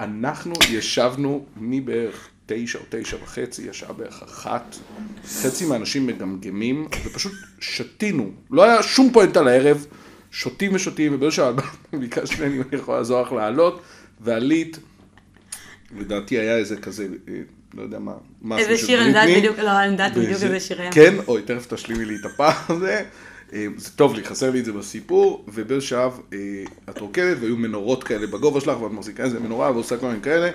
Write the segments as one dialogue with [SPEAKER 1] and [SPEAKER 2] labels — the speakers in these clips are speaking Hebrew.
[SPEAKER 1] אנחנו ישבנו מבערך תשע או תשע וחצי, ישב בערך אחת, חצי מהאנשים מגמגמים, ופשוט שתינו, לא היה שום פואנטה לערב, שותים ושותים, ובאיזשהו שלב ביקשת ממני אם אני יכול לעזור לך לעלות, ועלית, לדעתי היה איזה כזה, אה, לא יודע מה, משהו
[SPEAKER 2] איזה
[SPEAKER 1] של
[SPEAKER 2] שיר, אני יודעת
[SPEAKER 1] בריטני.
[SPEAKER 2] בדיוק, לא, אני יודעת בדיוק איזה שיר היה.
[SPEAKER 1] כן, אוי, תכף תשלימי לי את הפער הזה. אה, זה טוב לי, חסר לי את זה בסיפור, שלב אה, את רוקדת, והיו מנורות כאלה בגובה שלך, ואת מחזיקה איזה מנורה ועושה כל מיני כאלה.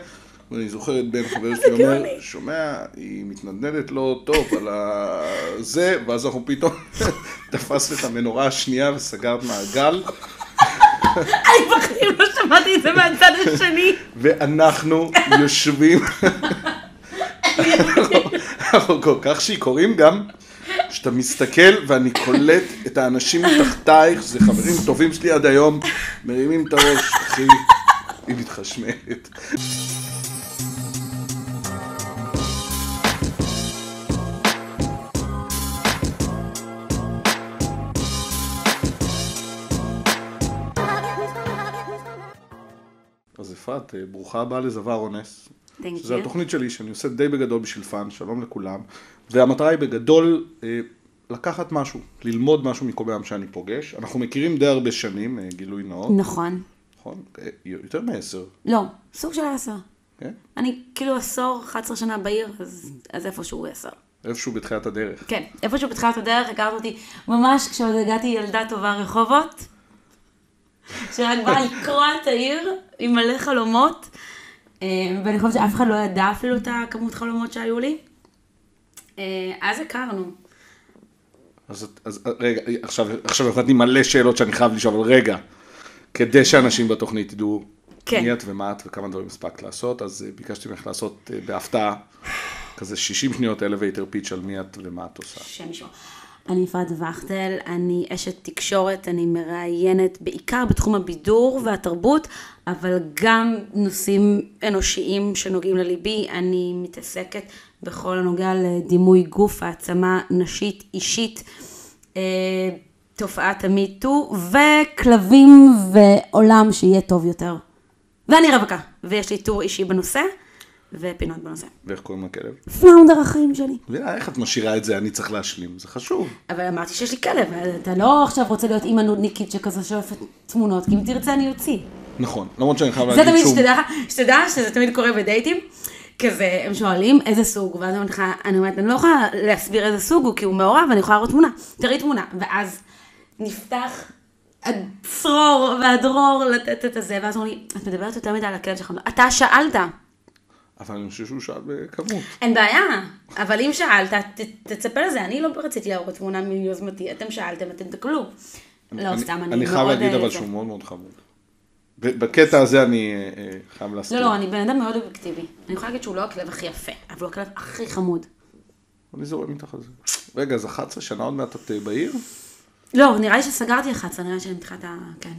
[SPEAKER 1] ואני זוכר את בן חבר שלי אומר, שומע, היא מתנדנדת לא טוב על הזה, ואז אנחנו פתאום תפסת את המנורה השנייה וסגרת מעגל,
[SPEAKER 2] אני בחיים לא שמעתי את זה מהצד השני.
[SPEAKER 1] ואנחנו יושבים, אנחנו כל כך שיכורים גם, שאתה מסתכל ואני קולט את האנשים מתחתייך, זה חברים טובים שלי עד היום, מרימים את הראש, אחי, היא מתחשמלת. אז אפרת, אה, ברוכה הבאה לזוואר אונס.
[SPEAKER 2] Thank
[SPEAKER 1] שזו
[SPEAKER 2] you.
[SPEAKER 1] התוכנית שלי שאני עושה די בגדול בשביל פאן, שלום לכולם. והמטרה היא בגדול אה, לקחת משהו, ללמוד משהו מכל בן שאני פוגש. אנחנו מכירים די הרבה שנים, אה, גילוי נאות,
[SPEAKER 2] נכון.
[SPEAKER 1] נכון? אה, יותר מעשר,
[SPEAKER 2] לא, סוג של עשר.
[SPEAKER 1] כן?
[SPEAKER 2] אני כאילו עשור, 11 שנה בעיר, אז, אז איפשהו עשר.
[SPEAKER 1] איפשהו בתחילת הדרך.
[SPEAKER 2] כן, איפשהו בתחילת הדרך הכרת אותי ממש כשעוד הגעתי ילדה טובה רחובות, שרק באה לקרוע את העיר עם מלא חלומות, ואני חושבת שאף אחד לא ידע אפילו את הכמות חלומות שהיו לי. אה, אז הכרנו.
[SPEAKER 1] אז, אז אה, רגע, עכשיו, עכשיו נתתי מלא שאלות שאני חייב לשאול, אבל רגע, כדי שאנשים בתוכנית ידעו
[SPEAKER 2] כן.
[SPEAKER 1] מי את ומה את וכמה דברים הספקת לעשות, אז אה, ביקשתי ממך לעשות בהפתעה כזה 60 שניות elevator pitch על מי את ומה את עושה.
[SPEAKER 2] אני אפרת וכטל, אני אשת תקשורת, אני מראיינת בעיקר בתחום הבידור והתרבות, אבל גם נושאים אנושיים שנוגעים לליבי. אני מתעסקת בכל הנוגע לדימוי גוף, העצמה נשית, אישית, אה, תופעת המיטו, וכלבים ועולם שיהיה טוב יותר. ואני רווקה, ויש לי טור אישי בנושא, ופינות בנושא.
[SPEAKER 1] ואיך קוראים לכלב?
[SPEAKER 2] פלאונדר החיים שלי.
[SPEAKER 1] מבינה, איך את משאירה את זה, אני צריך להשלים, זה חשוב.
[SPEAKER 2] אבל אמרתי שיש לי כלב, אתה לא עכשיו רוצה להיות אימא נודניקית שכזה שואפת תמונות, כי אם תרצה אני אוציא.
[SPEAKER 1] נכון, למרות שאני חייב
[SPEAKER 2] זה
[SPEAKER 1] להגיד
[SPEAKER 2] תמיד,
[SPEAKER 1] שוב,
[SPEAKER 2] שתדע, שתדע שזה תמיד קורה בדייטים, כזה, הם שואלים איזה סוג, ואז אני אומרת לך, אני אומרת, אני לא יכולה להסביר איזה סוג הוא, כי הוא מעורב, אני יכולה לראות תמונה, תראי תמונה, ואז נפתח הצרור והדרור לתת את הזה, ואז אומרים לי, את מדברת יותר מדי על הכלב שלך, אתה שאלת,
[SPEAKER 1] אבל אני חושב שהוא שאל בכמות.
[SPEAKER 2] אין בעיה, אבל אם שאלת, ת, תצפה לזה, אני לא רציתי להראות תמונה מיוזמתי, אתם שאלתם, אתם תקלו. לא, סתם, אני
[SPEAKER 1] אני חייב
[SPEAKER 2] מאוד,
[SPEAKER 1] להגיד
[SPEAKER 2] אה,
[SPEAKER 1] אבל. שהוא מאוד מאוד חמוד. בקטע הזה אני אה, אה, חייב להסכים.
[SPEAKER 2] לא, לא, אני בן אדם מאוד אובייקטיבי. אני יכולה להגיד שהוא לא הכלב הכי יפה, אבל הוא הכלב הכי חמוד.
[SPEAKER 1] אני זורם איתך על זה. רגע, אז 11 שנה עוד מעט את אה, בעיר?
[SPEAKER 2] לא, נראה לי שסגרתי 11, נראה לי שאני מתחילת ה... כן.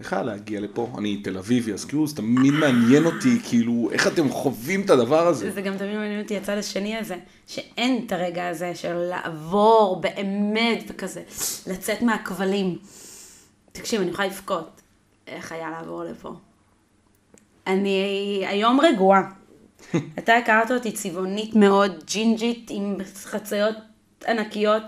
[SPEAKER 1] איך היה להגיע לפה? אני תל אביבי, אז כאילו זה תמיד מעניין אותי, כאילו, איך אתם חווים את הדבר הזה?
[SPEAKER 2] זה גם תמיד מעניין אותי הצד השני הזה, שאין את הרגע הזה של לעבור באמת וכזה, לצאת מהכבלים. תקשיב, אני יכולה לבכות. איך היה לעבור לפה? אני היום רגועה. אתה הכרת אותי צבעונית מאוד, ג'ינג'ית, עם חציות ענקיות.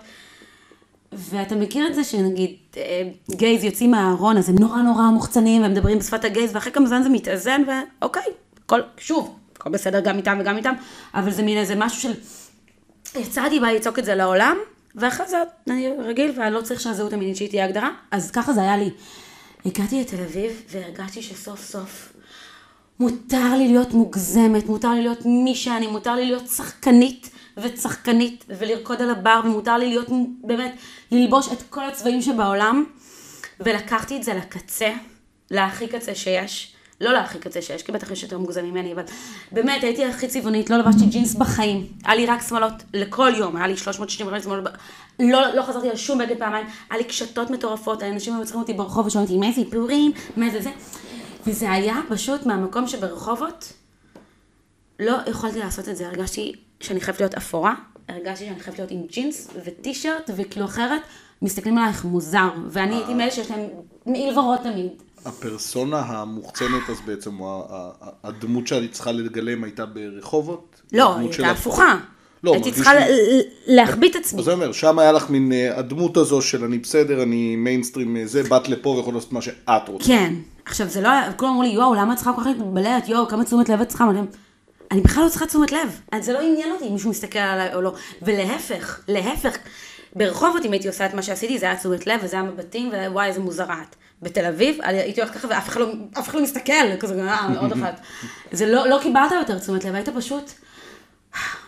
[SPEAKER 2] ואתה מכיר את זה שנגיד אה, גייז יוצאים מהארון, אז הם נורא נורא מוחצנים, והם מדברים בשפת הגייז, ואחרי כמה זמן זה מתאזן, ואוקיי, הכל, שוב, הכל בסדר גם איתם וגם איתם, אבל זה מין איזה משהו של, יצאתי בה לצעוק את זה לעולם, ואחרי זה אני רגיל, ואני לא צריך שהזהות המינית שלי תהיה הגדרה, אז ככה זה היה לי. הגעתי לתל אביב, והרגשתי שסוף סוף מותר לי להיות מוגזמת, מותר לי להיות מי שאני, מותר לי להיות שחקנית וצחקנית ולרקוד על הבר, ומותר לי להיות באמת, ללבוש את כל הצבעים שבעולם, ולקחתי את זה לקצה, להכי קצה שיש. לא להכי קצה שיש, כי בטח יש יותר מוגזם ממני, אבל באמת הייתי הכי צבעונית, לא לבשתי ג'ינס בחיים. היה לי רק שמאלות לכל יום, היה לי 365 שמאלות, לא, לא חזרתי על שום בגד פעמיים, היה לי קשתות מטורפות, האנשים היו צריכים אותי ברחוב ושואלים אותי, מה זה איפורים, מה זה זה. וזה היה פשוט מהמקום שברחובות, לא יכולתי לעשות את זה, הרגשתי שאני חייבת להיות אפורה, הרגשתי שאני חייבת להיות עם ג'ינס וטישרט, וכאילו אחרת, מסתכלים עלייך מוזר, ואני הייתי מאלה שיש להם מעיל ורוד תמיד.
[SPEAKER 1] הפרסונה המוחצנת אז בעצם, או הדמות שאני צריכה לגלם הייתה ברחובות?
[SPEAKER 2] לא, היא הייתה
[SPEAKER 1] הפ-
[SPEAKER 2] הפוכה.
[SPEAKER 1] לא,
[SPEAKER 2] הייתי צריכה
[SPEAKER 1] לי-
[SPEAKER 2] להחביא את עצמי.
[SPEAKER 1] אז אני אומר, שם היה לך מין אה, הדמות הזו של אני בסדר, אני מיינסטרים אה, זה, באת לפה ויכולה לעשות מה שאת רוצה.
[SPEAKER 2] כן. עכשיו, זה לא היה, כולם אמרו לי, יואו, למה את צריכה כל כך להתבלט? יואו, כמה תשומת לב את צריכה? אני- אני בכלל לא צריכה תשומת לב. אז זה לא עניין אותי אם מישהו מסתכל עליי או לא. ולהפך, להפך. ברחובות, אם הייתי עושה את מה שעשיתי, זה היה תשומת לב, וזה היה מבטים, ווואי, איזה מוזרה את. בתל אביב, הייתי הולכת ככה, ואף אחד לא, אף אחד לא מסתכל, כזה, אה, עוד אחת. זה לא, לא קיבלת יותר תשומת לב, היית פשוט...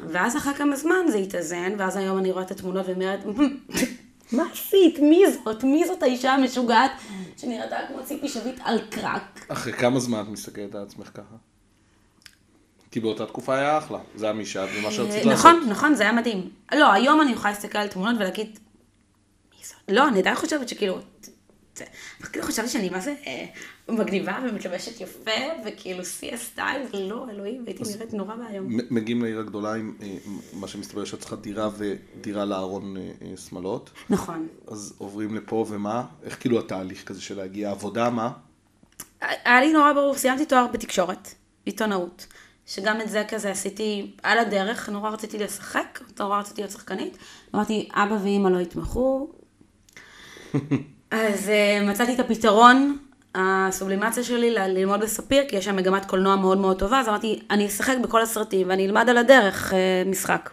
[SPEAKER 2] ואז אחרי כמה זמן זה התאזן, ואז היום אני רואה את התמונות ואומרת, מה עשית? מי זאת? מי זאת האישה המשוגעת שנראתה כמו ציפי שביט על קרק?
[SPEAKER 1] אחרי כמה זמן את מסתכלת על עצמך ככה? כי באותה תקופה היה אחלה, זה היה מי שאת ומה שרצית לעשות.
[SPEAKER 2] נכון, נכון, זה היה מדהים. לא, היום אני יכולה להסתכל על תמונות ולהגיד, מי זאת? לא, אני עדיין חושבת שכאילו, זה- אבל כאילו חשבתי שאני מה זה אה, מגניבה ומתלבשת יפה, וכאילו שיא הסטייל, ולא, אלוהים, הייתי נראית נורא ואיום.
[SPEAKER 1] מ- מגיעים לעיר הגדולה עם אה, מה שמסתבר שאת צריכה דירה ודירה לארון אה, שמלות,
[SPEAKER 2] נכון.
[SPEAKER 1] אז עוברים לפה ומה? איך כאילו התהליך כזה של להגיע עבודה, מה?
[SPEAKER 2] היה לי נורא ברור, סיימתי תואר בתקשורת, עיתונאות, שגם את זה כזה עשיתי על הדרך, נורא רציתי לשחק, נורא רציתי להיות שחקנית, אמרתי, אבא ואימא לא יתמכו, אז uh, מצאתי את הפתרון, הסובלימציה שלי ללמוד בספיר, כי יש שם מגמת קולנוע מאוד מאוד טובה, אז אמרתי, אני אשחק בכל הסרטים ואני אלמד על הדרך uh, משחק.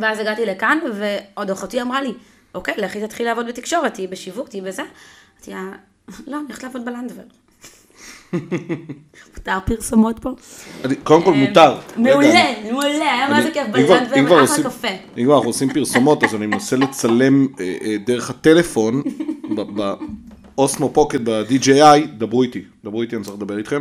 [SPEAKER 2] ואז הגעתי לכאן, ועוד אחותי אמרה לי, אוקיי, לכי תתחיל לעבוד בתקשורת, תהיי בשיווק, תהיי בזה. אמרתי לה, לא, אני הולכת לעבוד בלנדבר. מותר פרסומות פה?
[SPEAKER 1] קודם כל מותר.
[SPEAKER 2] אה, מעולה,
[SPEAKER 1] אני-
[SPEAKER 2] מעולה, היה מה זה כיף,
[SPEAKER 1] אם כבר- אם כבר
[SPEAKER 2] בלנדבר,
[SPEAKER 1] עושים-
[SPEAKER 2] אחלה קפה.
[SPEAKER 1] אם כבר אנחנו עושים פרסומות, אז אני מנסה לצלם אה, אה, דרך הטלפון, באוסמו פוקט ב-DJI, דברו איתי, דברו איתי, אני צריך לדבר איתכם,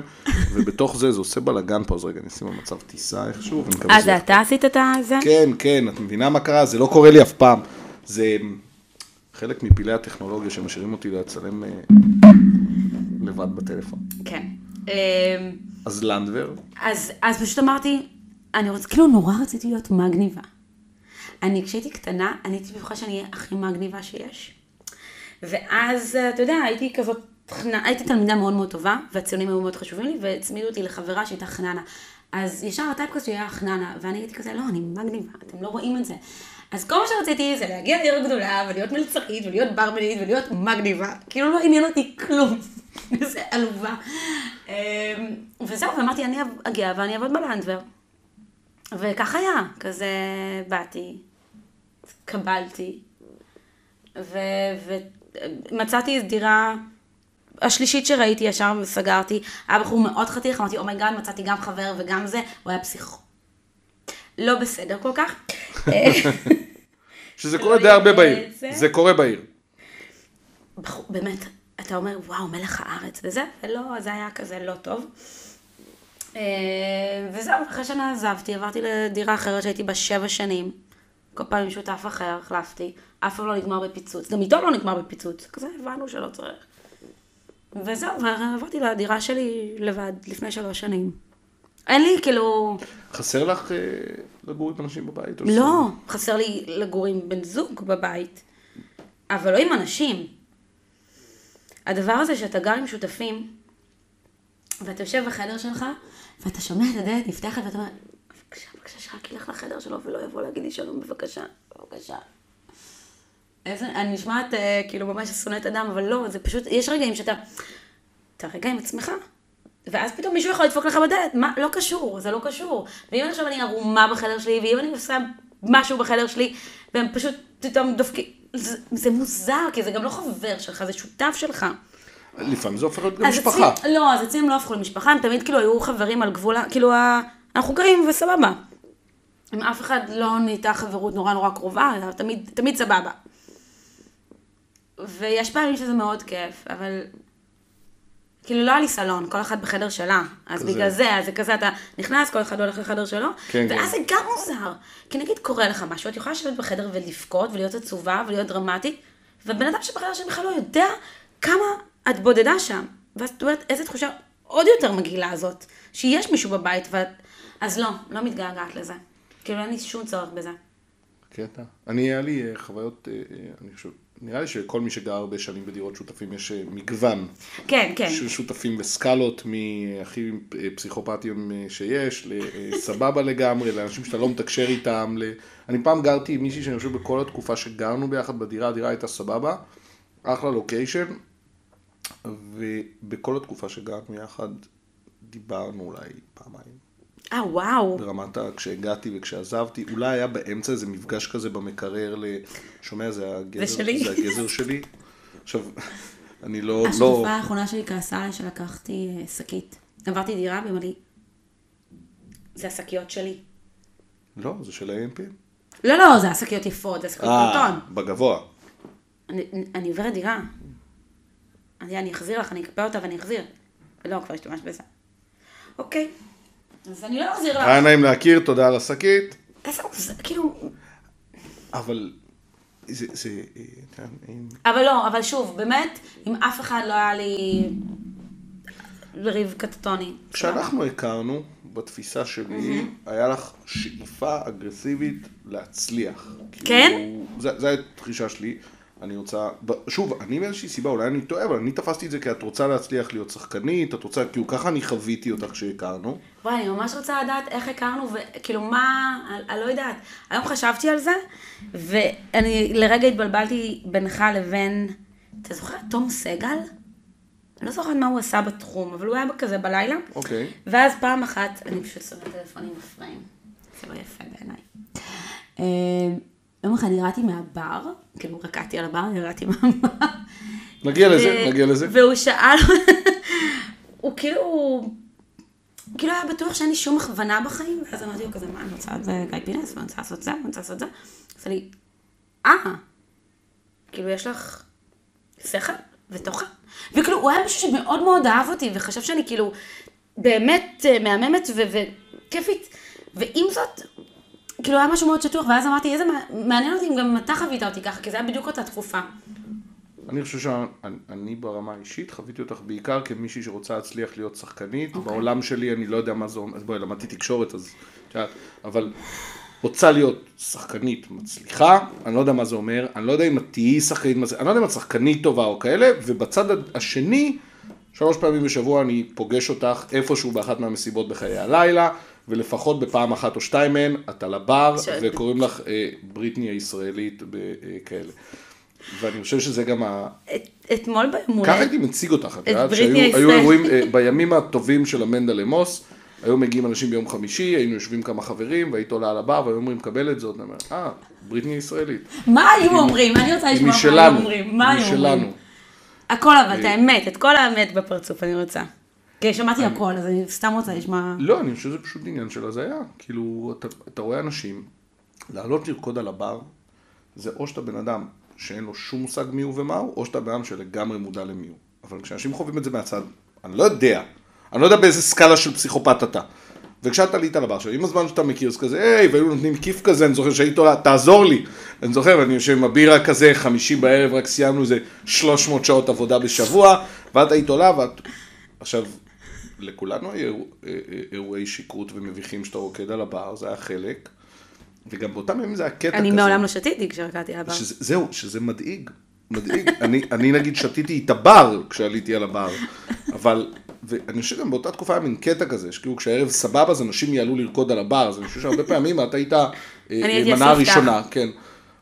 [SPEAKER 1] ובתוך זה, זה עושה בלאגן פה, אז רגע, אני אשים במצב טיסה איכשהו,
[SPEAKER 2] אה, זה אתה עשית את זה?
[SPEAKER 1] כן, כן, את מבינה מה קרה? זה לא קורה לי אף פעם. זה חלק מפלאי הטכנולוגיה שמשאירים אותי לצלם לבד בטלפון.
[SPEAKER 2] כן.
[SPEAKER 1] אז לנדבר,
[SPEAKER 2] אז, אז פשוט אמרתי, אני רוצה, כאילו נורא רציתי להיות מגניבה. אני, כשהייתי קטנה, אני הייתי בטוחה שאני אהיה הכי מגניבה שיש. ואז, אתה יודע, הייתי כזאת, הייתי תלמידה מאוד מאוד טובה, והציונים היו מאוד חשובים לי, והצמידו אותי לחברה שהייתה חננה. אז ישר הטייפקאסט שלי היה חננה, ואני הייתי כזה, לא, אני מגניבה, אתם לא רואים את זה. אז כל מה שרציתי זה להגיע לעיר הגדולה, ולהיות מלצרית, ולהיות ברמנית, ולהיות מגניבה. כאילו לא עניין אותי כלום. זה עלובה. אמ, וזהו, ואמרתי, אני אגיע ואני אעבוד בלנדבר. וכך היה, כזה באתי, קבלתי, ומצאתי דירה השלישית שראיתי ישר וסגרתי, היה בחור מאוד חתיך, אמרתי, oh my god, מצאתי גם חבר וגם זה, הוא היה פסיכו. לא בסדר כל כך.
[SPEAKER 1] שזה
[SPEAKER 2] לא
[SPEAKER 1] קורה די הרבה בעיר.
[SPEAKER 2] את זה.
[SPEAKER 1] קורה בעיר.
[SPEAKER 2] באמת, אתה אומר, וואו, מלך הארץ וזה, ולא, זה היה כזה לא טוב. אה, וזהו, אחרי שנה עזבתי, עברתי לדירה אחרת שהייתי בה שבע שנים. כל פעם עם שותף אחר, החלפתי. אף פעם לא נגמר בפיצוץ. גם איתו לא נגמר בפיצוץ. כזה הבנו שלא צריך. וזהו, ועברתי לדירה שלי לבד, לפני שלוש שנים. אין לי, כאילו...
[SPEAKER 1] חסר לך אה, לגור עם אנשים בבית?
[SPEAKER 2] לא, חסר לי לגור עם בן זוג בבית, אבל לא עם אנשים. הדבר הזה שאתה גר עם שותפים, ואתה יושב בחדר שלך, ואתה שומע את הדלת נפתחת, ואתה אומר, בבקשה, בבקשה, שרק ילך לחדר שלו ולא יבוא להגיד לי שלום, בבקשה, בבקשה. איזה, אני נשמעת אה, כאילו ממש שונאת אדם, אבל לא, זה פשוט, יש רגעים שאתה, אתה רגע עם עצמך, ואז פתאום מישהו יכול לדפוק לך בדלת, מה, לא קשור, זה לא קשור. ואם עכשיו אני ערומה בחדר שלי, ואם אני עושה משהו בחדר שלי, והם פשוט פתאום דופקים, זה, זה מוזר, כי זה גם לא חבר שלך, זה שותף שלך.
[SPEAKER 1] לפעמים זה הופך להיות גם משפחה.
[SPEAKER 2] אצלי, לא, אז אצלי הם לא הפכו למשפחה, הם תמיד כאילו היו חברים על גבול, כאילו, אנחנו גרים וסבבה. עם אף אחד לא נהייתה חברות נורא נורא קרובה, תמיד, תמיד סבבה. ויש פעמים שזה מאוד כיף, אבל כאילו לא היה לי סלון, כל אחד בחדר שלה. אז
[SPEAKER 1] כזה.
[SPEAKER 2] בגלל זה, אז זה כזה, אתה נכנס, כל אחד הולך לחדר שלו,
[SPEAKER 1] כן,
[SPEAKER 2] ואז
[SPEAKER 1] כן.
[SPEAKER 2] זה גם מוזר. כי נגיד קורה לך משהו, את יכולה לשבת בחדר ולבכות, ולהיות עצובה, ולהיות דרמטית, ובן אדם שבחדר שלך בכלל לא יודע כמה את בודדה שם. ואז את אומרת, איזה תחושה עוד יותר מגעילה זאת, שיש מישהו בבית, ואת... אז לא, לא מתגעגעת לזה. כאילו אין לי שום צורך בזה.
[SPEAKER 1] קטע. אני, היה לי אה, חוויות, אה, אה, אני חושב, נראה לי שכל מי שגר הרבה שנים בדירות שותפים יש מגוון.
[SPEAKER 2] כן, כן.
[SPEAKER 1] של שותפים בסקלות, מהכי פסיכופטיים שיש, לסבבה לגמרי, לאנשים שאתה לא מתקשר איתם. ל... אני פעם גרתי עם מישהי שאני חושב בכל התקופה שגרנו ביחד בדירה, הדירה הייתה סבבה, אחלה לוקיישן, ובכל התקופה שגרנו יחד דיברנו אולי פעמיים.
[SPEAKER 2] אה, וואו.
[SPEAKER 1] ברמת ה... כשהגעתי וכשעזבתי, אולי היה באמצע איזה מפגש כזה במקרר ל... שומע, זה הגזר,
[SPEAKER 2] זה שלי.
[SPEAKER 1] זה הגזר שלי. עכשיו, אני לא... לא...
[SPEAKER 2] השותפה האחרונה שלי כעסה עליי שלקחתי אה, שקית. עברתי דירה והיא אמרה לי, זה השקיות שלי.
[SPEAKER 1] לא, זה של ה-AMP.
[SPEAKER 2] לא, לא, זה השקיות יפות, זה השקיות
[SPEAKER 1] אה,
[SPEAKER 2] קרטון.
[SPEAKER 1] בגבוה.
[SPEAKER 2] אני, אני עוברת דירה. אני, אני אחזיר לך, אני אקפא אותה ואני אחזיר. ולא, כבר השתמשת בזה. אוקיי. אז אני לא אחזיר לך.
[SPEAKER 1] היה נעים להכיר, תודה על השקית.
[SPEAKER 2] איזה, זה כאילו...
[SPEAKER 1] אבל זה, זה, אם-
[SPEAKER 2] אבל לא, אבל שוב, באמת, עם אף אחד לא היה לי ריב קטטוני.
[SPEAKER 1] כשאנחנו הכרנו, בתפיסה שלי, היה לך שאיפה אגרסיבית להצליח.
[SPEAKER 2] כן?
[SPEAKER 1] כאילו, זה- זו התחישה שלי. אני רוצה, שוב, אני מאיזושהי סיבה, אולי אני טועה, אבל אני תפסתי את זה כי את רוצה להצליח להיות שחקנית, את רוצה, כאילו ככה אני חוויתי אותך כשהכרנו.
[SPEAKER 2] וואי, אני ממש רוצה לדעת איך הכרנו, וכאילו מה, אני, לא יודעת. היום חשבתי על זה, ואני לרגע התבלבלתי בינך לבין, אתה זוכר, תום סגל? אני לא זוכרת מה הוא עשה בתחום, אבל הוא היה כזה בלילה.
[SPEAKER 1] אוקיי.
[SPEAKER 2] ואז פעם אחת, אני פשוט שמה טלפונים בפריים. זה לא יפה בעיניי. יום אחד ירדתי מהבר, כאילו רקדתי על הבר, ירדתי מהבר.
[SPEAKER 1] נגיע לזה, נגיע לזה.
[SPEAKER 2] והוא שאל, הוא כאילו, כאילו היה בטוח שאין לי שום הכוונה בחיים, ואז אמרתי לו כזה, מה, אני רוצה זה גיא פינס, ואני רוצה לעשות זה, ואני רוצה לעשות זה. אז אמר לי, אה, כאילו יש לך שכל ותוכן. וכאילו, הוא היה מישהו שמאוד מאוד אהב אותי, וחשב שאני כאילו באמת אה, מהממת וכיפית. ועם זאת, כאילו היה משהו מאוד שטוח, ואז אמרתי, איזה מע- מעניין אותי אם גם אתה חווית אותי ככה, כי זה היה בדיוק אותה תקופה.
[SPEAKER 1] אני חושב שאני ברמה האישית חוויתי אותך בעיקר כמישהי שרוצה להצליח להיות שחקנית.
[SPEAKER 2] אוקיי.
[SPEAKER 1] בעולם שלי אני לא יודע מה זה אומר, בואי, למדתי תקשורת, אז את יודעת, אבל רוצה להיות שחקנית מצליחה, אני לא יודע מה זה אומר, אני לא יודע אם את תהיי שחקנית, מצליחה, אני לא יודע אם את שחקנית טובה או כאלה, ובצד השני, שלוש פעמים בשבוע אני פוגש אותך איפשהו באחת מהמסיבות בחיי הלילה, ולפחות בפעם אחת או שתיים מהן את על הבר,
[SPEAKER 2] ש-
[SPEAKER 1] וקוראים לך אה, בריטני הישראלית בכאלה. ואני חושב שזה גם ה...
[SPEAKER 2] את- אתמול ביום
[SPEAKER 1] ככה הייתי מציג אותך, את יודעת, שהיו. אירועים, אה, בימים הטובים של המנדלה מוס, היו מגיעים אנשים ביום חמישי, היינו יושבים כמה חברים, והיית עולה על הבר, והיו אומרים, קבל את זאת, אומר, אה, בריטני הישראלית.
[SPEAKER 2] מה היו אומרים? אני רוצה לשמוע מה היו אומרים. מה היו אומרים? הכל אבל, את האמת, את כל האמת בפרצוף אני רוצה. כי שמעתי הכל, אז אני סתם רוצה לשמוע...
[SPEAKER 1] לא, אני חושב שזה פשוט עניין של הזיה. כאילו, אתה, אתה רואה אנשים, לעלות לרקוד על הבר, זה או שאתה בן אדם שאין לו שום מושג מי הוא ומה הוא, או שאתה בן אדם שלגמרי מודע למי הוא. אבל כשאנשים חווים את זה מהצד, אני לא יודע. אני לא יודע באיזה סקאלה של פסיכופת אתה. וכשאת עלית על הבר שלו, עם הזמן שאתה מכיר, זה כזה, היי, והיו נותנים כיף כזה, אני זוכר שהיית עולה, תעזור לי. אני זוכר, ואני יושב עם הבירה כזה, חמישי בערב, רק סיימנו איזה 300 שעות עבודה בשבוע, ואת היית עולה, ואת... עכשיו, לכולנו היו אה, אה, אירועי שכרות ומביכים שאתה רוקד על הבר, זה היה חלק. וגם באותם ימים זה היה קטע כזה.
[SPEAKER 2] אני מעולם לא שתיתי כשרקדתי על הבר.
[SPEAKER 1] שזה, זהו, שזה מדאיג. מדאיג. אני, אני נגיד שתיתי את הבר כשעליתי על הבר, אבל, ואני חושב שגם באותה תקופה היה מין קטע כזה, שכאילו כשהערב סבבה אז אנשים יעלו לרקוד על הבר, אז אני חושב שהרבה פעמים את היית אה, מנה. ראשונה, כן.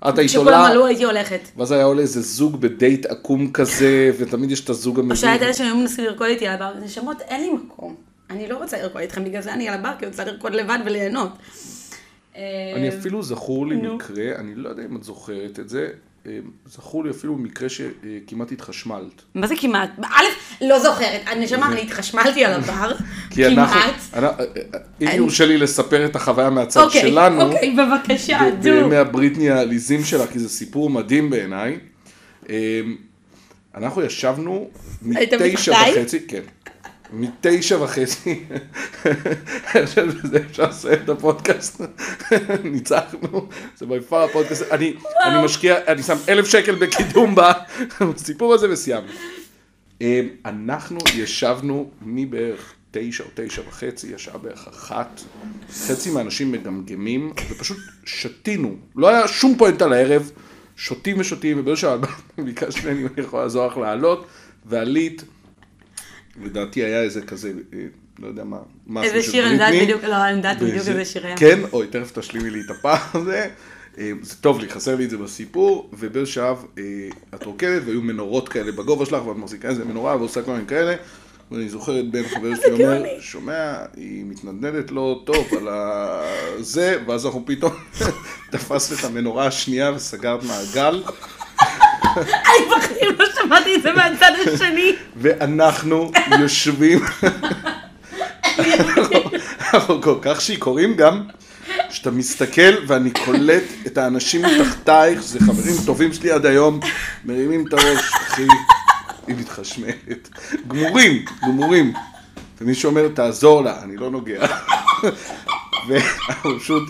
[SPEAKER 1] את היית עולה,
[SPEAKER 2] עלו הייתי הולכת.
[SPEAKER 1] ואז היה עולה איזה זוג בדייט עקום כזה, ותמיד יש את הזוג
[SPEAKER 2] או שהיה את
[SPEAKER 1] המבין.
[SPEAKER 2] אלה שהיו מנסים לרקוד איתי על הבר, נשמות, אין לי מקום. אני לא רוצה לרקוד איתכם, בגלל זה אני על הבר, כי אני רוצה לרקוד לבד וליהנות.
[SPEAKER 1] אני
[SPEAKER 2] אה,
[SPEAKER 1] אפילו זכור לי. מקרה, אני לא יודע אם את זוכרת את זה, זכור לי אפילו מקרה שכמעט התחשמלת.
[SPEAKER 2] מה זה כמעט? א', לא זוכרת, אני נשמה, אני התחשמלתי על הבר, כמעט.
[SPEAKER 1] אם יורשה לי לספר את החוויה מהצד
[SPEAKER 2] אוקיי,
[SPEAKER 1] שלנו,
[SPEAKER 2] אוקיי, בבקשה, דו.
[SPEAKER 1] בימי הבריטני העליזים שלה, כי זה סיפור מדהים בעיניי. אמ, אנחנו ישבנו מתשע? וחצי, כן, מתשע וחצי, אני חושב שזה אפשר לסיים את הפודקאסט, ניצחנו, זה ביפר הפודקאסט, אני אני משקיע, אני שם אלף שקל בקידום בסיפור הזה וסיימנו. אמ, אנחנו ישבנו מבערך תשע או תשע וחצי, השעה בערך אחת. חצי מהאנשים מגמגמים, ופשוט שתינו. לא היה שום פואנטה לערב, שותים ושותים, ובאיזשהו שלב ביקשתי ממני אם אני יכול לעזור לך לעלות, ועלית. לדעתי היה איזה כזה, אה, לא יודע מה, משהו
[SPEAKER 2] איזה שיר, אני יודעת. בדיוק, לא, אני יודעת בדיוק איזה שיר היה.
[SPEAKER 1] כן, אוי, תכף תשלימי לי את הפער הזה. אה, זה טוב לי, חסר לי את זה בסיפור, ובאיזשהו שלב אה, את רוקדת, והיו מנורות כאלה בגובה שלך, ואת מחזיקה איזה מנורה ועושה כל מיני כאלה. ואני זוכר את בן חבר שלי אומר. שומע, היא מתנדנדת לא טוב על הזה, ואז אנחנו פתאום תפסת את המנורה השנייה וסגרת מעגל,
[SPEAKER 2] אני בחיים לא שמעתי את זה מהצד השני.
[SPEAKER 1] ואנחנו יושבים, אנחנו כל כך שיכורים גם, שאתה מסתכל ואני קולט את האנשים מתחתייך, זה חברים טובים שלי עד היום, מרימים את הראש, אחי, היא מתחשמלת. גמורים, גמורים. ומישהו אומר, תעזור לה, אני לא נוגע. ואנחנו פשוט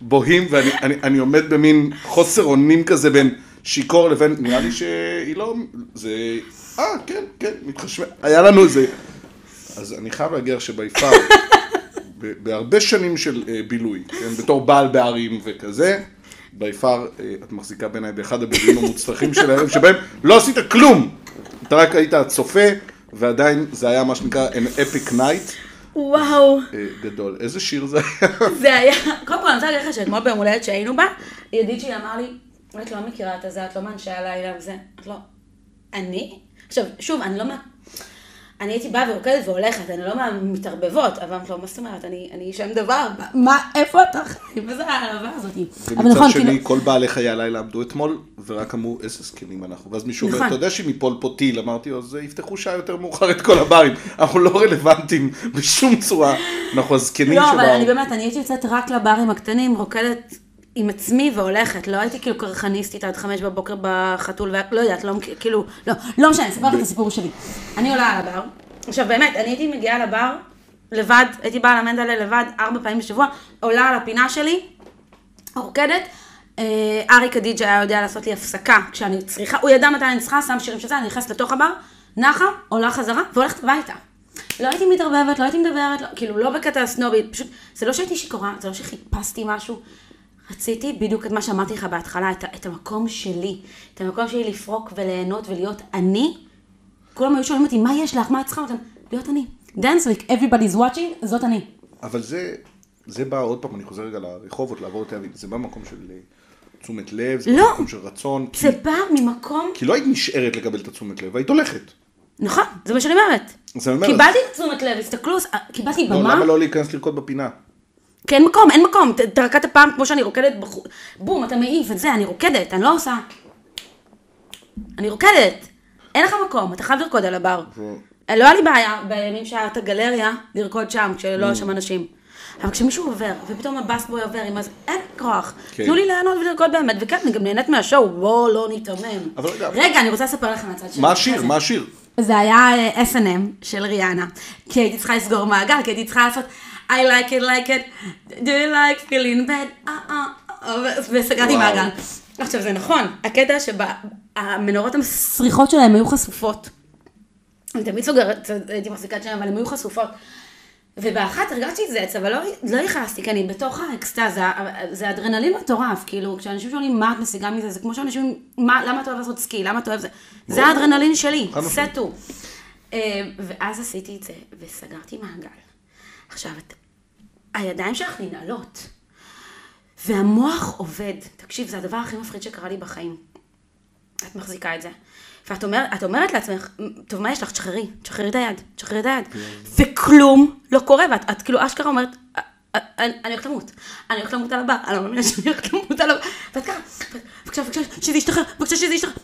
[SPEAKER 1] בוהים, ואני אני, אני עומד במין חוסר אונים כזה בין שיכור לבין, נראה לי שהיא לא, זה, אה, כן, כן, מתחשמל, היה לנו איזה, אז אני חייב להגיד ב- בהרבה שנים של אה, בילוי, כן, בתור בעל בערים וכזה, ביפר אה, את מחזיקה בעיניי באחד הבילויים המוצלחים של הערב, שבהם לא עשית כלום, אתה רק היית הצופה, ועדיין זה היה מה שנקרא an epic night
[SPEAKER 2] וואו.
[SPEAKER 1] אה, גדול. איזה שיר זה היה?
[SPEAKER 2] זה היה, קודם כל אני רוצה להגיד לך שאתמול ביום הולדת שהיינו בה, ידיד שלי אמר לי, את לא מכירה את הזה, את לא מאנשי הלילה וזה, את לא... אני? עכשיו, שוב, אני לא מה... אני הייתי באה ורוקדת והולכת, אני לא מהמתערבבות, אבל לו, מה זאת אומרת, אני אני שם דבר, מה, איפה אתה חי? וזה העלבה הזאת. אבל
[SPEAKER 1] ומצד
[SPEAKER 2] נכון,
[SPEAKER 1] שני,
[SPEAKER 2] כאילו,
[SPEAKER 1] כל בעלי חיי הלילה עמדו אתמול, ורק אמרו, איזה זקנים אנחנו. ואז מישהו אומר,
[SPEAKER 2] נכון.
[SPEAKER 1] אתה יודע שאם ייפול פה טיל, אמרתי, אז יפתחו שעה יותר מאוחר את כל הברים. אנחנו לא רלוונטיים בשום צורה. אנחנו הזקנים
[SPEAKER 2] לא, אבל
[SPEAKER 1] שבאו.
[SPEAKER 2] אני באמת, אני הייתי יוצאת רק לברים הקטנים, רוקדת עם עצמי והולכת, לא הייתי כאילו קרחניסטית עד חמש בבוקר בחתול, ולא יודעת, לא, כאילו, לא, לא משנה, אספר לך את הסיפור שלי. אני עולה על הבר, עכשיו באמת, אני הייתי מגיעה לבר לבד, הייתי באה למנדלה לבד ארבע פעמים בשבוע, עולה על הפינה שלי, רוקדת. אה, אריק הדיג'י היה יודע לעשות לי הפסקה כשאני צריכה, הוא ידע מתי אני צריכה, שם שירים של זה, אני נכנסת לתוך הבר, נחה, עולה חזרה והולכת הביתה. לא הייתי מתערבבת, לא הייתי מדברת, לא, כאילו לא בקטע הסנובי, פשוט, זה לא שהייתי שיכורה, זה לא שחיפשתי משהו. רציתי בדיוק את מה שאמרתי לך בהתחלה, את, את המקום שלי, את המקום שלי לפרוק וליהנות ולהיות אני. כולם היו שואלים אותי, מה יש לך, מה את צריכה? להיות אני. דאנס week, everybody's watching, זאת אני.
[SPEAKER 1] אבל זה, זה בא, עוד פעם, אני חוזר רגע לרחובות, לעבור את תל אביב, זה בא ממקום של אה, תשומת לב, זה
[SPEAKER 2] לא.
[SPEAKER 1] בא ממקום של רצון. כי-
[SPEAKER 2] זה בא ממקום
[SPEAKER 1] כי לא היית נשארת לקבל את התשומת לב, היית הולכת.
[SPEAKER 2] נכון, זה מה שאני אומרת. קיבלתי תשומת לב, הסתכלו, קיבלתי
[SPEAKER 1] לא,
[SPEAKER 2] במה,
[SPEAKER 1] למה לא להיכנס לרקוד בפינה?
[SPEAKER 2] כי אין מקום, אין מקום. ת- אתה רקדת פעם כמו שאני רוקדת, בחו- בום, אתה מעיף את זה, אני רוקדת, אני לא עושה. אני רוקדת. אין לך מקום, אתה חייב לרקוד על הבר.
[SPEAKER 1] ו-
[SPEAKER 2] לא היה לי בעיה בימים שהיה את הגלריה לרקוד שם, כשלא היו שם אנשים. אבל כשמישהו עובר, ופתאום הבאסבוי עובר עם אז אין כוח.
[SPEAKER 1] כן.
[SPEAKER 2] תנו לי ליהנות ולרקוד באמת, וכן, אני גם נהנית מהשואו, בואו לא ניתמם.
[SPEAKER 1] אבל רגע,
[SPEAKER 2] רגע, אני רוצה לספר לך מהצד שלי.
[SPEAKER 1] מה השיר? מה השיר?
[SPEAKER 2] זה היה אה, S&M של ריאנה, כי הייתי צריכה לסגור מעגל, כי הייתי צריכה לעשות I like it, like it, do you like feeling bad, אה, ו- וסגרתי. מעגל. עכשיו זה נכון, הקטע שהמנורות המסריחות שלהם היו חשופות. אני תמיד סוגרת, הייתי מחזיקה את שלהם, אבל הן היו חשופות. ובאחת הרגשתי זץ, אבל לא, לא כי אני בתוך האקסטזה, זה אדרנלין מטורף, כאילו, כשאנשים שואלים מה את משיגה מזה, זה כמו שאנשים, מה, למה אתה אוהב לעשות סקי, למה אתה אוהב זה, זה האדרנלין שלי. סטו. אה, ואז עשיתי את זה, וסגרתי מעגל. עכשיו, את- הידיים שלך ננעלות, והמוח עובד. תקשיב, זה הדבר הכי מפחיד שקרה לי בחיים. את מחזיקה את זה. ואת אומר, את אומרת לעצמך, טוב, מה יש לך? תשחררי, תשחררי את היד, תשחררי את היד. וכלום לא קורה, ואת את כאילו אשכרה אומרת, "א- א- אני הולכת למות. אני הולכת למות על הבר, אני לא מאמינה שאני הולכת למות על הבר. ואת ככה, בבקשה, בבקשה, שזה ישתחרר, בבקשה, שזה ישתחרר.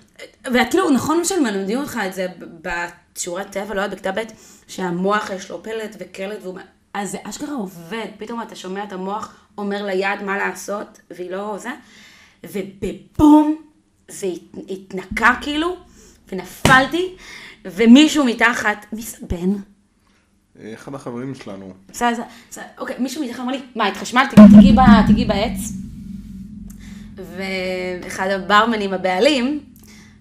[SPEAKER 2] ואת כאילו, נכון שמלמדים אותך את זה בשיעורי טבע, לא יודעת, בכיתה ב', שהמוח יש לו פלט וקלט, והוא... אז זה אשכרה עובד, פתאום אתה שומע את המוח אומר ליד מה לעשות, והיא לא זה, ובבום, זה הת- התנקה כאילו, ונפלתי, ומישהו מתחת, מי זה בן?
[SPEAKER 1] אחד החברים שלנו.
[SPEAKER 2] זה, זה, אוקיי, מישהו מתחת אמר לי, מה, התחשמלת? תיגעי ב- תיגעי בעץ. ואחד הברמנים הבעלים,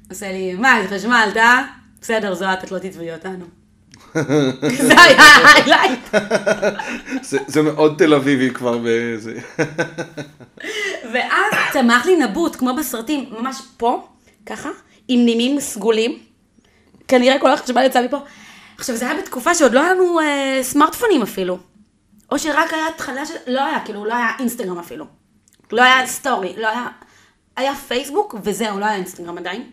[SPEAKER 2] עושה לי, מה, התחשמלת? בסדר, זו את, את לא תתבעי אותנו. זה היה ההיילייט.
[SPEAKER 1] זה, מאוד תל אביבי כבר בזה.
[SPEAKER 2] ואז צמח לי נבוט, כמו בסרטים, ממש פה, ככה, עם נימים סגולים. כנראה כל החשמל יצא מפה. עכשיו, זה היה בתקופה שעוד לא היה לנו אה, סמארטפונים אפילו. או שרק היה התחלה של... לא היה, כאילו, לא היה אינסטגרם אפילו. לא היה סטורי, לא היה... היה פייסבוק, וזהו, לא היה אינסטגרם עדיין.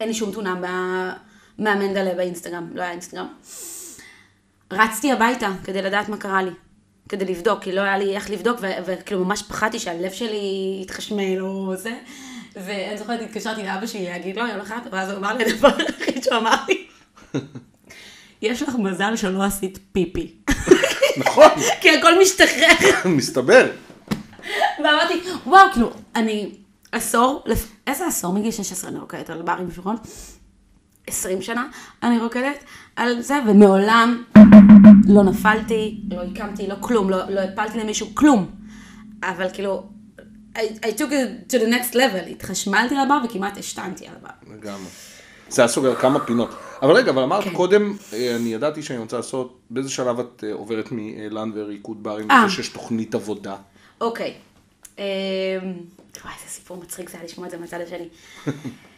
[SPEAKER 2] אין לי שום תמונה ב- מהמנדלה באינסטגרם, לא היה אינסטגרם. רצתי הביתה כדי לדעת מה קרה לי. כדי לבדוק, כי לא היה לי איך לבדוק, וכאילו ממש פחדתי שהלב שלי יתחשמל או זה. ואני זוכרת, התקשרתי לאבא שלי להגיד לו, יום אחד, ואז הוא אמר לי, הדבר היחיד שהוא אמר לי, יש לך מזל שלא עשית פיפי.
[SPEAKER 1] נכון,
[SPEAKER 2] כי הכל משתחרר.
[SPEAKER 1] מסתבר.
[SPEAKER 2] ואמרתי, וואו, כאילו, אני עשור, איזה עשור? מגיל 16 אני רוקדת על ברים בשולחן. 20 שנה אני רוקדת על זה, ומעולם לא נפלתי, לא הקמתי, לא כלום, לא, לא הפלתי למישהו, כלום. אבל כאילו, I, I took it to the next level, התחשמלתי על הבר וכמעט השתנתי על הבר.
[SPEAKER 1] לגמרי. זה היה סוגר כמה פינות. אבל רגע, אבל אמרת
[SPEAKER 2] כן.
[SPEAKER 1] קודם, אה, אני ידעתי שאני רוצה לעשות, באיזה שלב את אה, עוברת מלאן וריקוד ברים,
[SPEAKER 2] אה.
[SPEAKER 1] לזה שיש תוכנית עבודה.
[SPEAKER 2] אוקיי. אמ, וואי, איזה סיפור מצחיק זה היה לשמוע את זה מהצד השני.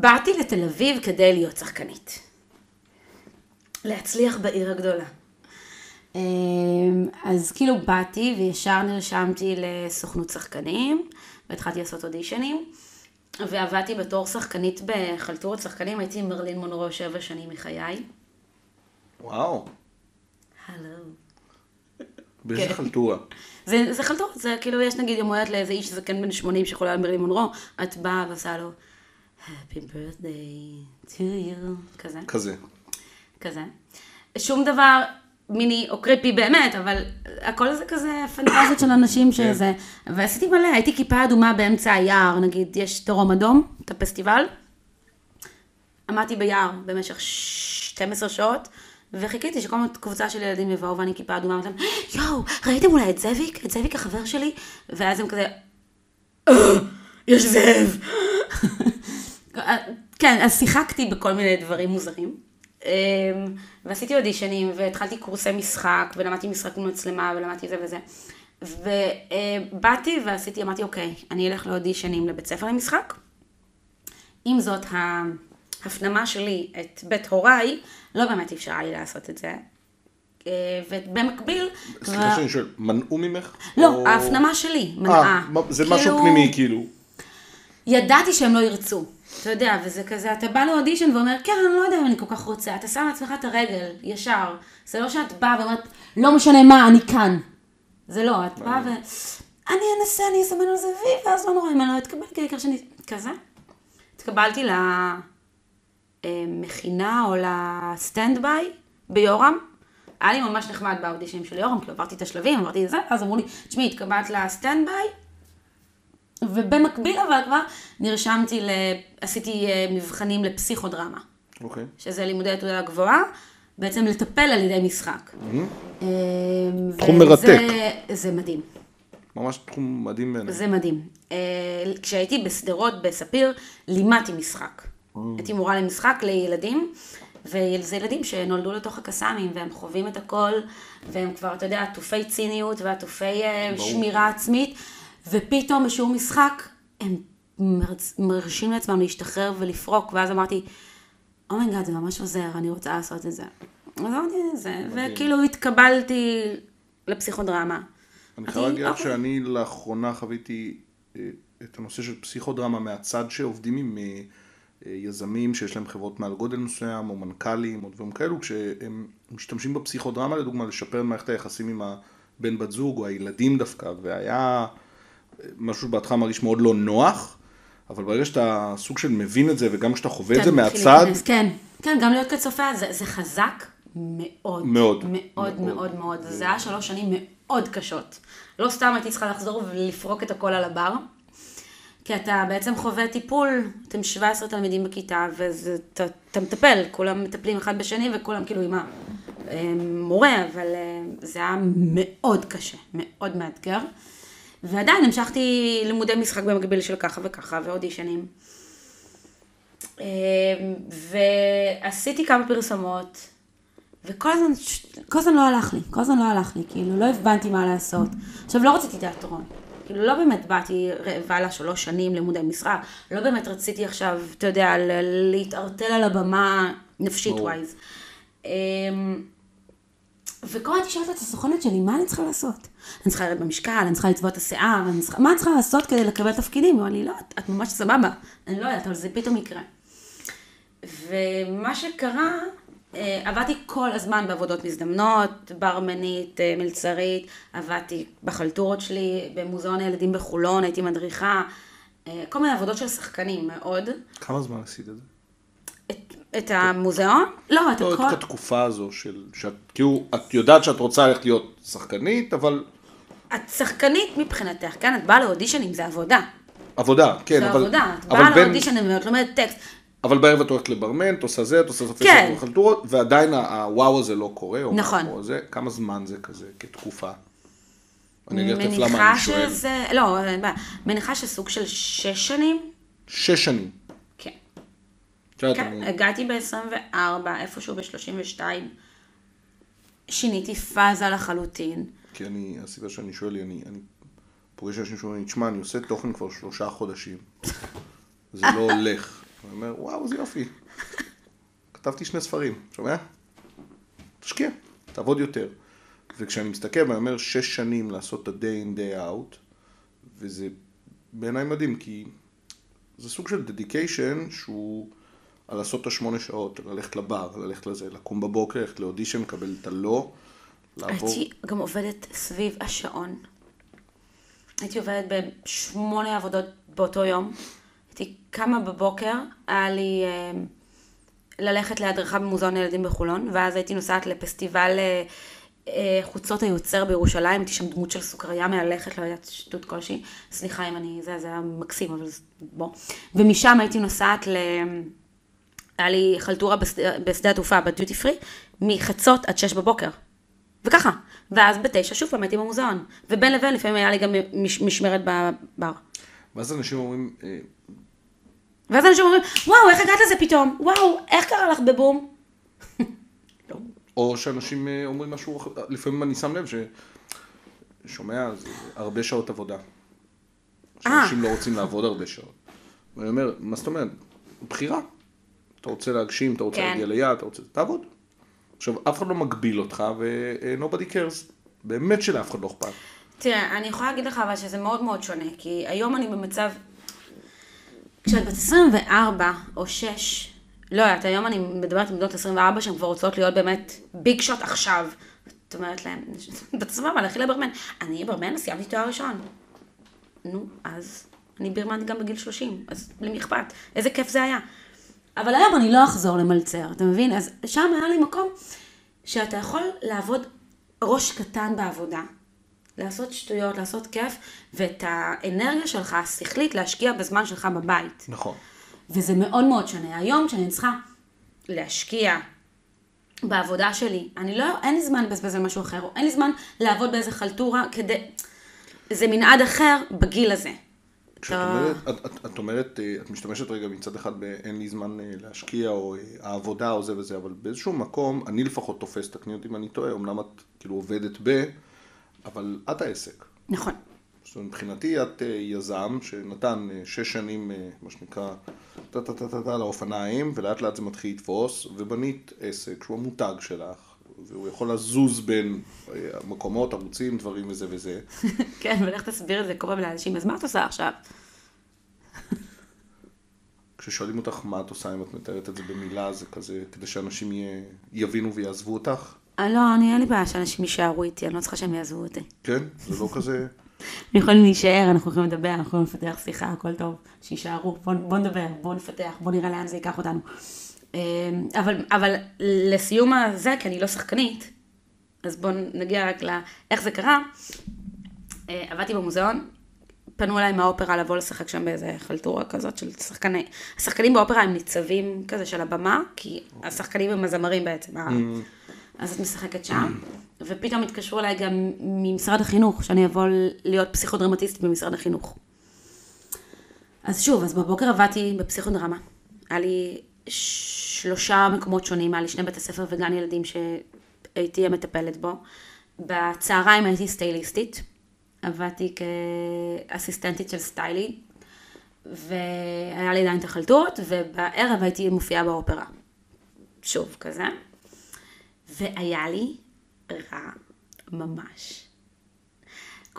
[SPEAKER 2] באתי לתל אביב כדי להיות שחקנית. להצליח בעיר הגדולה. אמ, אז כאילו באתי וישר נרשמתי לסוכנות שחקנים, והתחלתי לעשות אודישנים, ועבדתי בתור שחקנית בחלטורת שחקנים, הייתי עם מרלין מונרו שבע שנים מחיי.
[SPEAKER 1] וואו,
[SPEAKER 2] הלו.
[SPEAKER 1] באיזה
[SPEAKER 2] כן.
[SPEAKER 1] חלטורה.
[SPEAKER 2] זה, זה חלטור, זה כאילו יש נגיד יום הולדת לאיזה איש זקן בן 80 שיכולה על מרלין מונרו, את באה ועושה לו Happy birthday to you, כזה,
[SPEAKER 1] כזה.
[SPEAKER 2] כזה. שום דבר מיני או קריפי באמת, אבל הכל זה כזה פנטזיות של אנשים שזה, ועשיתי מלא, הייתי כיפה אדומה באמצע היער, נגיד יש דרום אדום, את הפסטיבל, עמדתי ביער במשך 12 שעות, וחיכיתי שכל מיני קבוצה של ילדים יבואו ואני כיפה אדומה, ואומרים, יואו, ראיתם אולי את זאביק? את זאביק החבר שלי? ואז הם כזה, "אה, יש זאב. כן, אז שיחקתי בכל מיני דברים מוזרים. אמ, ועשיתי אודישנים, והתחלתי קורסי משחק, ולמדתי משחק מול מצלמה, ולמדתי זה וזה. ובאתי ועשיתי, אמרתי, אוקיי, אני אלך לאודישנים לבית ספר למשחק. עם זאת, ההפנמה שלי את בית הוריי, לא באמת אפשרה לי לעשות את זה. אה, ובמקביל,
[SPEAKER 1] סליחה שאני שואל, מנעו ממך?
[SPEAKER 2] לא,
[SPEAKER 1] או-
[SPEAKER 2] ההפנמה שלי
[SPEAKER 1] אה,
[SPEAKER 2] מנעה.
[SPEAKER 1] מה- זה
[SPEAKER 2] כאילו-
[SPEAKER 1] משהו פנימי כאילו.
[SPEAKER 2] ידעתי שהם לא ירצו. אתה יודע, וזה כזה, אתה בא לאודישן ואומר, כן, אני לא יודע אם אני כל כך רוצה. אתה שם לעצמך את הרגל, ישר. זה לא שאת באה ואומרת, לא משנה מה, אני כאן. זה לא, את באה ו... אני אנסה, אני אסמן על זה וי, ואז לא נורא, אם אני לא אתקבל, כי העיקר שאני... כזה. התקבלתי למכינה או לסטנד ביי ביורם. היה לי ממש נחמד באודישנים של יורם, כאילו עברתי את השלבים, עברתי את זה, אז אמרו לי, תשמעי, התקבלת לסטנד ביי, ובמקביל אבל כבר נרשמתי, ל... עשיתי אה, מבחנים לפסיכודרמה,
[SPEAKER 1] אוקיי.
[SPEAKER 2] שזה לימודי תעודה גבוהה, בעצם לטפל על ידי משחק. אה,
[SPEAKER 1] תחום מרתק.
[SPEAKER 2] זה מדהים,
[SPEAKER 1] ממש תחום מדהים בעיניי.
[SPEAKER 2] זה מדהים. אה, כשהייתי בשדרות, בספיר, לימדתי משחק. הייתי מורה למשחק לילדים, וזה ילדים שנולדו לתוך הקסאמים, והם חווים את הכל, והם כבר, אתה יודע, עטופי ציניות ועטופי. שמירה עצמית, ופתאום בשיעור משחק, הם מרשים לעצמם להשתחרר ולפרוק, ואז אמרתי, oh my god, זה ממש עוזר, אני רוצה לעשות את זה. אז אמרתי את זה, וכאילו התקבלתי לפסיכודרמה.
[SPEAKER 1] אני חייב להגיד לך
[SPEAKER 2] "אוקיי."
[SPEAKER 1] שאני לאחרונה חוויתי אה, את הנושא של פסיכודרמה מהצד שעובדים עם אה, אה, יזמים שיש להם חברות מעל גודל מסוים, או מנכ"לים, או דברים כאלו, כשהם משתמשים בפסיכודרמה, לדוגמה, לשפר את מערכת היחסים עם הבן בת זוג, או הילדים דווקא, והיה אה, משהו שבהתחלה מרגיש מאוד לא נוח, אבל ברגע שאתה סוג של מבין את זה, וגם כשאתה חווה את
[SPEAKER 2] כן,
[SPEAKER 1] זה
[SPEAKER 2] מתחיל
[SPEAKER 1] מהצד,
[SPEAKER 2] להיכנס, כן, כן, גם להיות כצופה, זה, זה חזק מאוד.
[SPEAKER 1] מאוד.
[SPEAKER 2] מאוד,
[SPEAKER 1] מאוד.
[SPEAKER 2] מאוד, מאוד. זה היה שלוש שנים מאוד קשות. לא סתם הייתי צריכה לחזור ולפרוק את הכל על הבר. כי אתה בעצם חווה טיפול, אתם 17 תלמידים בכיתה, ואתה אתה מטפל, כולם מטפלים אחד בשני וכולם כאילו עם המורה, אבל אה, זה היה מאוד קשה, מאוד מאתגר. ועדיין המשכתי לימודי משחק במקביל של ככה וככה, ואודישנים. אמ, ועשיתי כמה פרסומות, וכל הזמן, כל הזמן לא הלך לי, כל הזמן לא הלך לי, כאילו לא הבנתי מה לעשות. עכשיו, לא רציתי תיאטרון. כאילו, לא באמת באתי רעבה לשלוש שנים לימודי משרה, לא באמת רציתי עכשיו, אתה יודע, להתערטל על הבמה נפשית. ווייז. וכל הזמן שואלת את הסוכנת שלי, מה אני צריכה לעשות? אני צריכה לרדת במשקל, אני צריכה לצבוע את השיער, אני צריכה... מה אני צריכה לעשות כדי לקבל תפקידים? היא אמרה לי, לא, את, את ממש סבבה. אני לא יודעת, אבל זה פתאום יקרה. ומה שקרה, אה, עבדתי כל הזמן בעבודות מזדמנות, ברמנית, אה, מלצרית, עבדתי בחלטורות שלי, במוזיאון הילדים בחולון, הייתי מדריכה, אה, כל מיני עבודות של שחקנים מאוד.
[SPEAKER 1] כמה זמן עשית את זה?
[SPEAKER 2] את, את המוזיאון? לא, את
[SPEAKER 1] לא,
[SPEAKER 2] הכל...
[SPEAKER 1] את התקופה הזו של, שאת, כאילו, את יודעת שאת רוצה ללכת להיות שחקנית, אבל
[SPEAKER 2] את שחקנית מבחינתך, כן? את באה לאודישנים, זה עבודה.
[SPEAKER 1] עבודה, כן,
[SPEAKER 2] זה
[SPEAKER 1] אבל,
[SPEAKER 2] עבודה. את באה לאודישנים, את לומדת טקסט.
[SPEAKER 1] אבל בערב את הולכת לברמן, את עושה זה, את עושה סופי
[SPEAKER 2] כן.
[SPEAKER 1] חלטורות, ועדיין הוואו הזה לא קורה, או
[SPEAKER 2] נכון.
[SPEAKER 1] משהו הזה, כמה זמן זה כזה, כתקופה? אני אגיד לך למה
[SPEAKER 2] מניחה
[SPEAKER 1] אני שואל.
[SPEAKER 2] שזה... לא. מניחה שסוג של שש שנים?
[SPEAKER 1] שש שנים.
[SPEAKER 2] כן.
[SPEAKER 1] יודעת,
[SPEAKER 2] כן,
[SPEAKER 1] אני-
[SPEAKER 2] הגעתי ב-24, איפשהו ב-32. שיניתי פאזה לחלוטין.
[SPEAKER 1] כי אני, הסיבה שאני שואל היא, אני, אני פוגש אנשים שאומרים, תשמע, אני עושה תוכן כבר שלושה חודשים. זה לא הולך. אני אומר, וואו, איזה יופי. כתבתי שני ספרים, שומע? תשקיע, תעבוד יותר. וכשאני מסתכל ואני אומר, שש שנים לעשות את ה-day in day out, וזה בעיניי מדהים, כי זה סוג של dedication שהוא על לעשות את השמונה שעות, ללכת לבר, ללכת לזה, לקום בבוקר, ללכת לאודישן, לקבל את הלא, לעבור.
[SPEAKER 2] הייתי גם עובדת סביב השעון. הייתי עובדת בשמונה עבודות באותו יום. הייתי קמה בבוקר, היה לי אה, ללכת להדרכה במוזיאון הילדים בחולון, ואז הייתי נוסעת לפסטיבל אה, אה, חוצות היוצר בירושלים, הייתי שם דמות של סוכריה מהלכת, לא יודעת, שטות כלשהי. סליחה אם אני, זה, זה היה מקסים, אבל בוא. ומשם הייתי נוסעת ל... היה לי חלטורה בשדה, בשדה התעופה בדיוטי פרי, מחצות עד שש בבוקר. וככה. ואז בתשע שוב פעם הייתי במוזיאון. ובין לבין לפעמים היה לי גם מש, משמרת בבר.
[SPEAKER 1] ואז אנשים אומרים, אה,
[SPEAKER 2] ואז אנשים אומרים, וואו, איך הגעת לזה פתאום? וואו, איך קרה לך בבום? לא.
[SPEAKER 1] או שאנשים אה, אומרים משהו לפעמים אני שם לב ש... שומע, זה הרבה שעות עבודה. שאנשים לא רוצים לעבוד הרבה שעות. ואני אומר, מה זאת אומרת? בחירה. אתה רוצה להגשים, אתה רוצה
[SPEAKER 2] כן.
[SPEAKER 1] להגיע ליעד, אתה רוצה... תעבוד. עכשיו, אף אחד לא מגביל אותך, ו-nobody cares. באמת שלאף אחד לא אכפת.
[SPEAKER 2] תראה, אני יכולה להגיד לך אבל שזה מאוד מאוד שונה, כי היום אני במצב... כשאת בת 24 או 6, לא יודעת, היום אני מדברת עם בנות 24 שהן כבר רוצות להיות באמת ביג שוט עכשיו. את אומרת להן, בת סבבה, לכי לברמן. אני ברמן, סיימתי תואר ראשון. נו, אז אני בירמן גם בגיל 30, אז למי אכפת? איזה כיף זה היה. אבל היום אני לא אחזור למלצר, אתה מבין? אז שם היה לי מקום שאתה יכול לעבוד ראש קטן בעבודה, לעשות שטויות, לעשות כיף, ואת האנרגיה שלך, השכלית, להשקיע בזמן שלך בבית.
[SPEAKER 1] נכון.
[SPEAKER 2] וזה מאוד מאוד שונה. היום כשאני צריכה להשקיע בעבודה שלי, אני לא, אין לי זמן לבזבז על משהו אחר, או אין לי זמן לעבוד באיזה חלטורה כדי... זה מנעד אחר בגיל הזה.
[SPEAKER 1] כשאת אומרת, את, את, את אומרת, אה, את משתמשת רגע מצד אחד ב"אין לי זמן אה, להשקיע" או אה, העבודה או זה וזה, אבל באיזשהו מקום, אני לפחות תופס, תקני אותי אם אני טועה, אמנם את כאילו עובדת ב... אבל את העסק.
[SPEAKER 2] נכון.
[SPEAKER 1] זאת אומרת, מבחינתי את אה, יזם שנתן אה, שש שנים, אה, מה שנקרא, טה-טה-טה-טה לאופניים, ולאט לאט זה מתחיל לתפוס, ובנית עסק שהוא המותג שלך, והוא יכול לזוז בין אה, מקומות, ערוצים, דברים וזה וזה.
[SPEAKER 2] כן, ולך תסביר את זה כל פעם לאנשים, אז מה את עושה עכשיו?
[SPEAKER 1] כששואלים אותך מה את עושה אם את מתארת את זה במילה, זה כזה, כדי שאנשים יבינו ויעזבו אותך?
[SPEAKER 2] אה, לא, אני אין לי בעיה שאנשים יישארו איתי, אני לא צריכה שהם יעזבו אותי.
[SPEAKER 1] כן? זה לא כזה...
[SPEAKER 2] הם יכולים להישאר, אנחנו יכולים לדבר, אנחנו יכולים לפתח שיחה, הכל טוב, שיישארו, בוא, בוא נדבר, בוא נפתח, בוא נראה לאן זה ייקח אותנו. אה, אבל, אבל לסיום הזה, כי אני לא שחקנית, אז בואו נגיע רק לאיך זה קרה. אה, עבדתי במוזיאון, פנו אליי מהאופרה לבוא לשחק שם באיזה חלטורה כזאת של שחקני... השחקנים באופרה הם ניצבים כזה של הבמה, כי השחקנים הם הזמרים בעצם. ה- אז את משחקת שם, ופתאום התקשרו אליי גם ממשרד החינוך, שאני אבוא להיות פסיכודרמטיסט במשרד החינוך. אז שוב, אז בבוקר עבדתי בפסיכודרמה. היה לי שלושה מקומות שונים, היה לי שני בתי ספר וגן ילדים שהייתי המטפלת בו. בצהריים הייתי סטייליסטית, עבדתי כאסיסטנטית של סטיילי, והיה לי עדיין את החלטורות, ובערב הייתי מופיעה באופרה. שוב, כזה. והיה לי רע ממש.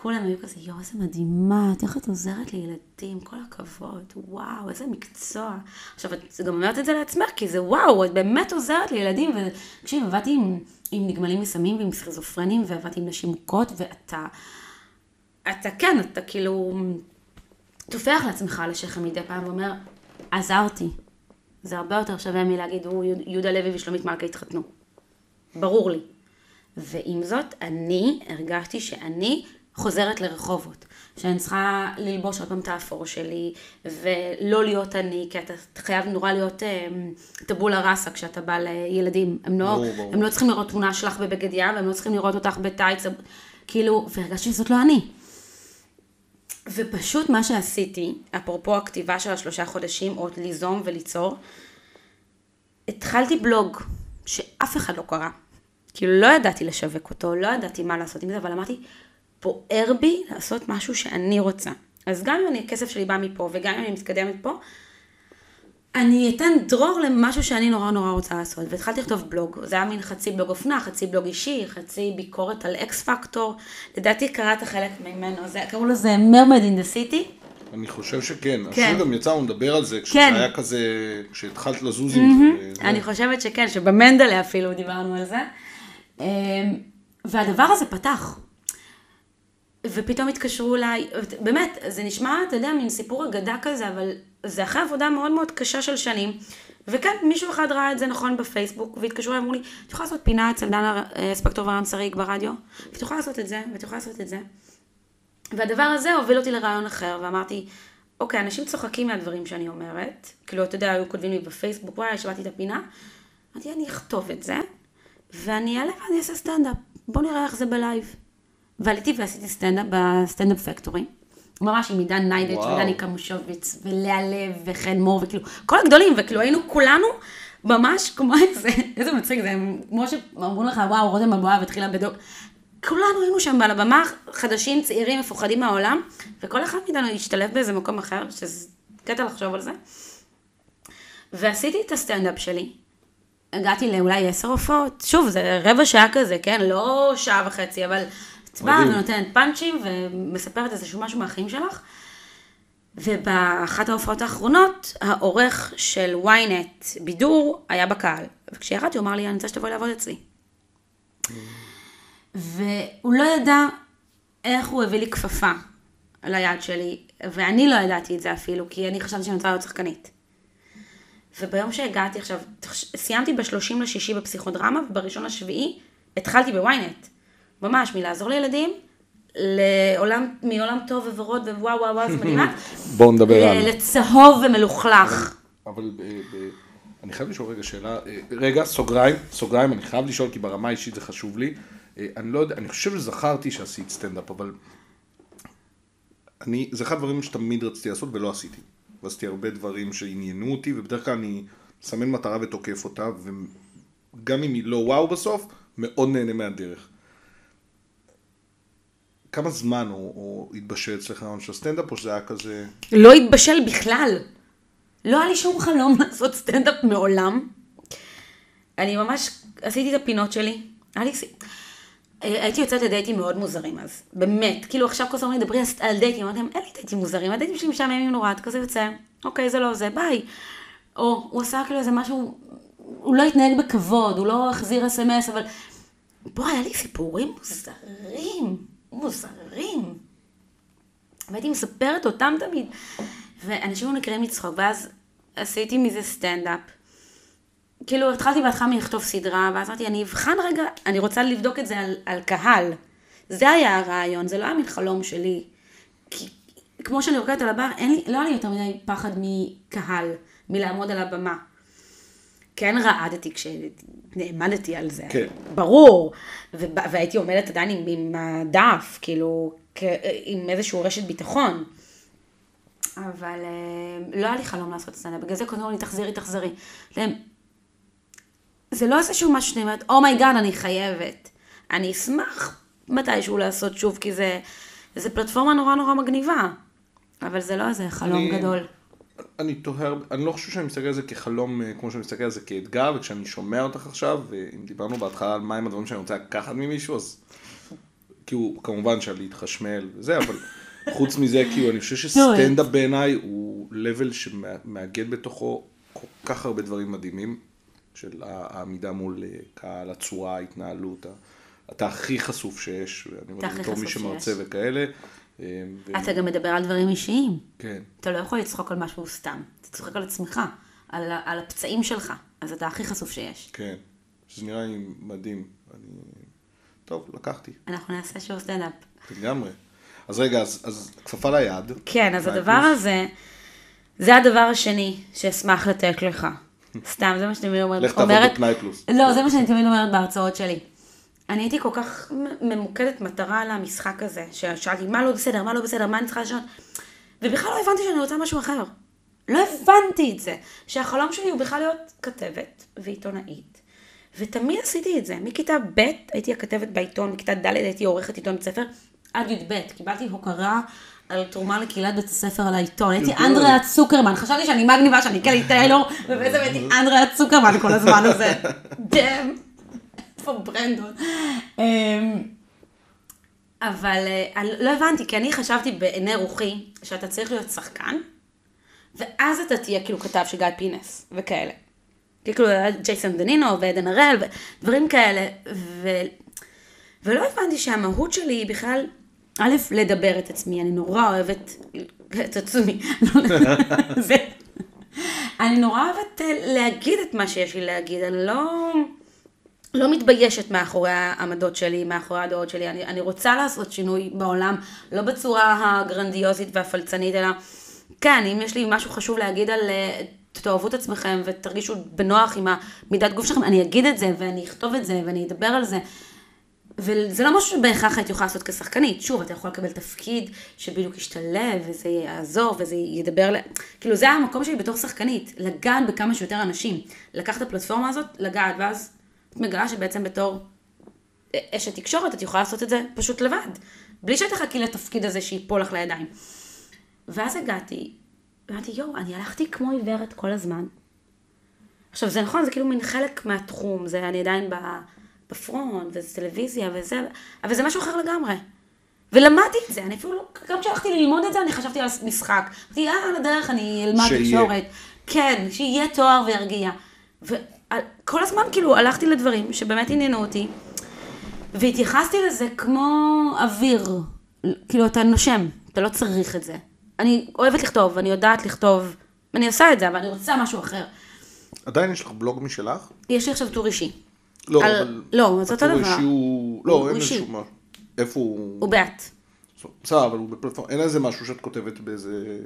[SPEAKER 2] כולם היו כזה, יואו, איזה מדהימה, איך את עוזרת לילדים, כל הכבוד, וואו, איזה מקצוע. עכשיו, את גם אומרת את זה לעצמך, כי זה וואו, את באמת עוזרת לילדים, ותקשיב, עבדתי עם, עם נגמלים מסמים ועם סכיזופרנים, ועבדתי עם נשים מוכות, ואתה, אתה כן, אתה כאילו טופח לעצמך על השכם מדי פעם ואומר, עזרתי. זה הרבה יותר שווה מלהגיד, הוא, יהודה לוי ושלומית מלכה התחתנו. ברור לי. ועם זאת, אני הרגשתי שאני חוזרת לרחובות. שאני צריכה ללבוש עוד פעם את האפור שלי, ולא להיות אני, כי אתה חייב נורא להיות טבולה ראסה כשאתה בא לילדים. הם לא, ברור, ברור. הם לא צריכים לראות תמונה שלך בבגד ים, והם לא צריכים לראות אותך בטייץ, כאילו, והרגשתי שזאת לא אני. ופשוט מה שעשיתי, אפרופו הכתיבה של השלושה חודשים, עוד ליזום וליצור, התחלתי בלוג שאף אחד לא קרא. כאילו לא ידעתי לשווק אותו, לא ידעתי מה לעשות עם זה, אבל אמרתי, בוער בי לעשות משהו שאני רוצה. אז גם אם אני, הכסף שלי בא מפה, וגם אם אני מתקדמת פה, אני אתן דרור למשהו שאני נורא נורא רוצה לעשות. והתחלתי לכתוב בלוג, זה היה מין חצי בלוג אופנה, חצי בלוג אישי, חצי ביקורת על אקס פקטור. לדעתי קראת חלק ממנו, זה, קראו לזה מרמד אין דה סיטי.
[SPEAKER 1] אני חושב שכן. כן. השיר גם יצא לנו לדבר על זה, כשזה כן. היה כזה, כשהתחלת לזוז עם
[SPEAKER 2] זה. אני חושבת שכן, שבמנדלה אפילו דיברנו על זה. אמ, והדבר הזה פתח. ופתאום התקשרו אליי, באמת, זה נשמע, אתה יודע, מין סיפור אגדה כזה, אבל זה אחרי עבודה מאוד מאוד קשה של שנים. וכן, מישהו אחד ראה את זה נכון בפייסבוק, והתקשרו אליי, אמרו לי, את יכולה לעשות פינה אצל דנה אה, ספקטור ורן שריג ברדיו? ואת יכולה לעשות את זה, ואת יכולה לעשות את זה. והדבר הזה הוביל אותי לרעיון אחר, ואמרתי, אוקיי, אנשים צוחקים מהדברים שאני אומרת, כאילו, אתה יודע, היו כותבים לי בפייסבוק, וואי, שמעתי את הפינה. אמרתי, אני אכתוב את זה, ואני אעלה ואני אעשה סטנדאפ. בוא נראה איך זה ב live. ועליתי ועשיתי סטנדאפ בסטנדאפ פקטורי. ממש עם עידן ניידץ' ודני קמושוביץ ולאה לב וחן מור וכאילו כל הגדולים וכאילו היינו כולנו ממש כמו איזה, איזה מצחיק זה, כמו שאמרו לך וואו רותם אבואב התחילה בדוק, כולנו היינו שם על הבמה, חדשים, צעירים, מפוחדים מהעולם, וכל אחד מאיתנו השתלב באיזה מקום אחר, שזה קטע לחשוב על זה. ועשיתי את הסטנדאפ שלי, הגעתי לאולי עשר הופעות, שוב, זה רבע שעה כזה, כן? לא שעה וחצי, אבל באה ונותנת פאנצ'ים ומספרת איזשהו משהו מהחיים שלך. ובאחת ההופעות האחרונות, העורך של ynet בידור היה בקהל. וכשירדתי הוא אמר לי, אני רוצה שתבואי לעבוד אצלי. והוא לא ידע איך הוא הביא לי כפפה ליד שלי, ואני לא ידעתי את זה אפילו, כי אני חשבתי שאני רוצה להיות שחקנית. וביום שהגעתי עכשיו, סיימתי ב-30 לשישי בפסיכודרמה, ובראשון לשביעי התחלתי בוויינט. ממש, מלעזור לילדים, לעולם, מעולם טוב וורוד ווואו וואו וואו, זה מדהימה.
[SPEAKER 1] בואו נדבר על...
[SPEAKER 2] לצהוב ומלוכלך.
[SPEAKER 1] אבל אני חייב לשאול רגע שאלה, אה, רגע, סוגריים, סוגריים, אני חייב לשאול, כי ברמה האישית זה חשוב לי. אה, אני לא יודע, אני חושב שזכרתי שעשית סטנדאפ, אבל אני, זה אחד הדברים שתמיד רציתי לעשות ולא עשיתי. ועשיתי הרבה דברים שעניינו אותי, ובדרך כלל אני מסמן מטרה ותוקף אותה, וגם אם היא לא וואו בסוף, מאוד נהנה מהדרך. כמה זמן הוא, הוא התבשל אצלך העניין של הסטנדאפ, או שזה היה כזה...
[SPEAKER 2] לא התבשל בכלל. לא היה לי שום חלום לעשות סטנדאפ מעולם. אני ממש עשיתי את הפינות שלי. היה לי... הייתי יוצאת לדייטים מאוד מוזרים אז, באמת, כאילו עכשיו כל הזמן מדברים על דייטים, אמרתי להם, אין לי דייטים מוזרים, הדייטים שלי משעממים נורא, את כזה יוצא, אוקיי, זה לא זה, ביי. או הוא עשה כאילו איזה משהו, הוא לא התנהג בכבוד, הוא לא החזיר אס.אם.אס, אבל בוא, היה לי סיפורים מוזרים, מוזרים. והייתי מספרת אותם תמיד, ואנשים היו נקראים לצחוק, ואז עשיתי מזה סטנדאפ. כאילו, התחלתי בהתחלה מלכתוב סדרה, ואז אמרתי, אני אבחן רגע, אני רוצה לבדוק את זה על, על קהל. זה היה הרעיון, זה לא היה מין חלום שלי. כי כמו שאני רוקדת על הבר, אין לי, לא היה לי יותר מדי פחד מקהל, מלעמוד על הבמה. כן רעדתי כשנעמדתי על זה, כן. ברור. והייתי עומדת עדיין עם, עם הדף, כאילו, עם איזשהו רשת ביטחון. אבל אה, לא היה לי חלום לעשות סטנדאפ, בגלל זה קודם כל לי, תחזרי, תחזרי. להם, זה לא איזשהו משהו שאני אומרת, oh my god, אני חייבת. אני אשמח מתישהו לעשות שוב, כי זה, זה פלטפורמה נורא נורא מגניבה. אבל זה לא איזה חלום
[SPEAKER 1] אני-
[SPEAKER 2] גדול.
[SPEAKER 1] אני תוהה, אני לא חושב שאני מסתכל על זה כחלום, אה, כמו שאני מסתכל על זה כאתגר, וכשאני שומע אותך עכשיו, ואם דיברנו בהתחלה על מהם הדברים שאני רוצה לקחת ממישהו, אז כאילו, כמובן שעל להתחשמל וזה, אבל חוץ מזה, כאילו, אני חושב שסטנדאפ בעיניי הוא לבל שמאגד בתוכו כל כך הרבה דברים מדהימים, של העמידה מול אה, קהל, הצורה, ההתנהלות, אתה הכי חשוף שיש, ואני אומר, בתור מי שמרצה. וכאלה. ו-
[SPEAKER 2] אתה גם מדבר על דברים אישיים.
[SPEAKER 1] כן.
[SPEAKER 2] אתה לא יכול לצחוק על משהו סתם. אתה צוחק על עצמך, על, על הפצעים שלך. אז אתה הכי חשוף שיש.
[SPEAKER 1] כן, שזה נראה לי מדהים. אני... טוב, לקחתי,
[SPEAKER 2] אנחנו נעשה שוב סטנדאפ.
[SPEAKER 1] לגמרי. אז רגע, אז, אז כפפה ליד.
[SPEAKER 2] כן, אז הדבר. הזה, זה הדבר השני שאשמח לתת לך. סתם, זה מה שאני תמיד אומרת.
[SPEAKER 1] לך תעבוד בפנאי פלוס.
[SPEAKER 2] לא, זה מה שאני תמיד אומרת בהרצאות שלי. אני הייתי כל כך ממוקדת מטרה על המשחק הזה, ששאלתי מה לא בסדר, מה לא בסדר, מה אני צריכה לשנות, ובכלל לא הבנתי שאני רוצה משהו אחר. לא הבנתי את זה, שהחלום שלי הוא בכלל להיות כתבת ועיתונאית, ותמיד עשיתי את זה. מכיתה ב' הייתי הכתבת בעיתון, מכיתה ד' הייתי עורכת עיתון בית ספר, עד י"ב קיבלתי הוקרה על תרומה לקהילת בית הספר על העיתון. הייתי
[SPEAKER 1] גדול.
[SPEAKER 2] אנדריאה צוקרמן, חשבתי שאני מגניבה, שאני קלי טיילור, ובעצם הייתי אנדריאה צוקרמן כל הזמן הזה. דאם. איפה ברנדון? אמ, אבל אה, לא הבנתי, כי אני חשבתי בעיני רוחי שאתה צריך להיות שחקן, ואז אתה תהיה כאילו כתב של גיא פינס, וכאלה. כאילו ג'ייסון דנינו ועדן הראל, ודברים כאלה, ו... ולא הבנתי שהמהות שלי היא בכלל, א', לדבר את עצמי, אני נורא אוהבת את עצמי. זה... אני נורא אוהבת אה, להגיד את מה שיש לי להגיד, אני לא, לא מתביישת מאחורי העמדות שלי, מאחורי הדעות שלי, אני, אני רוצה לעשות שינוי בעולם, לא בצורה הגרנדיוזית והפלצנית, אלא כן, אם יש לי משהו חשוב להגיד על אה, תאהבו את עצמכם ותרגישו בנוח עם המידת גוף שלכם, אני אגיד את זה ואני אכתוב את זה ואני אדבר על זה. וזה לא משהו שבהכרח הייתי יכולה לעשות כשחקנית. שוב, אתה יכול לקבל תפקיד שבדיוק ישתלב, וזה יעזור, וזה ידבר ל... כאילו, זה המקום שלי בתור שחקנית, לגעת בכמה שיותר אנשים. לקחת את הפלטפורמה הזאת, לגעת, ואז מגלה שבעצם בתור אשת תקשורת, את יכולה לעשות את זה פשוט לבד. בלי שתחכי לתפקיד הזה שיפול לך לידיים. ואז הגעתי, ואמרתי, יואו, אני הלכתי כמו עיוורת כל הזמן. עכשיו, זה נכון, זה כאילו מין חלק מהתחום, זה אני עדיין ב... בפרונט, וזה טלוויזיה וזה, אבל זה משהו אחר לגמרי. ולמדתי את זה, אני אפילו, לא- גם כשהלכתי ללמוד את זה, אני חשבתי על משחק. אמרתי, אה, על הדרך אני אלמד. תקשורת. כן, שיהיה תואר וירגיע. וכל הזמן כאילו הלכתי לדברים שבאמת עניינו אותי, והתייחסתי לזה כמו אוויר. כאילו, אתה נושם, אתה לא צריך את זה. אני אוהבת לכתוב, אני יודעת לכתוב, אני עושה את זה, אבל אני רוצה משהו אחר.
[SPEAKER 1] עדיין יש לך בלוג משלך?
[SPEAKER 2] יש לי עכשיו טור אישי.
[SPEAKER 1] לא,
[SPEAKER 2] על-
[SPEAKER 1] אבל...
[SPEAKER 2] לא, זה אותו
[SPEAKER 1] הטור
[SPEAKER 2] דבר.
[SPEAKER 1] האישי הוא... לא,
[SPEAKER 2] הוא
[SPEAKER 1] אין
[SPEAKER 2] אישי.
[SPEAKER 1] משהו. איפה הוא...
[SPEAKER 2] הוא בעט.
[SPEAKER 1] בסדר, אבל הוא בפלטפורמה. אין איזה משהו שאת כותבת באיזה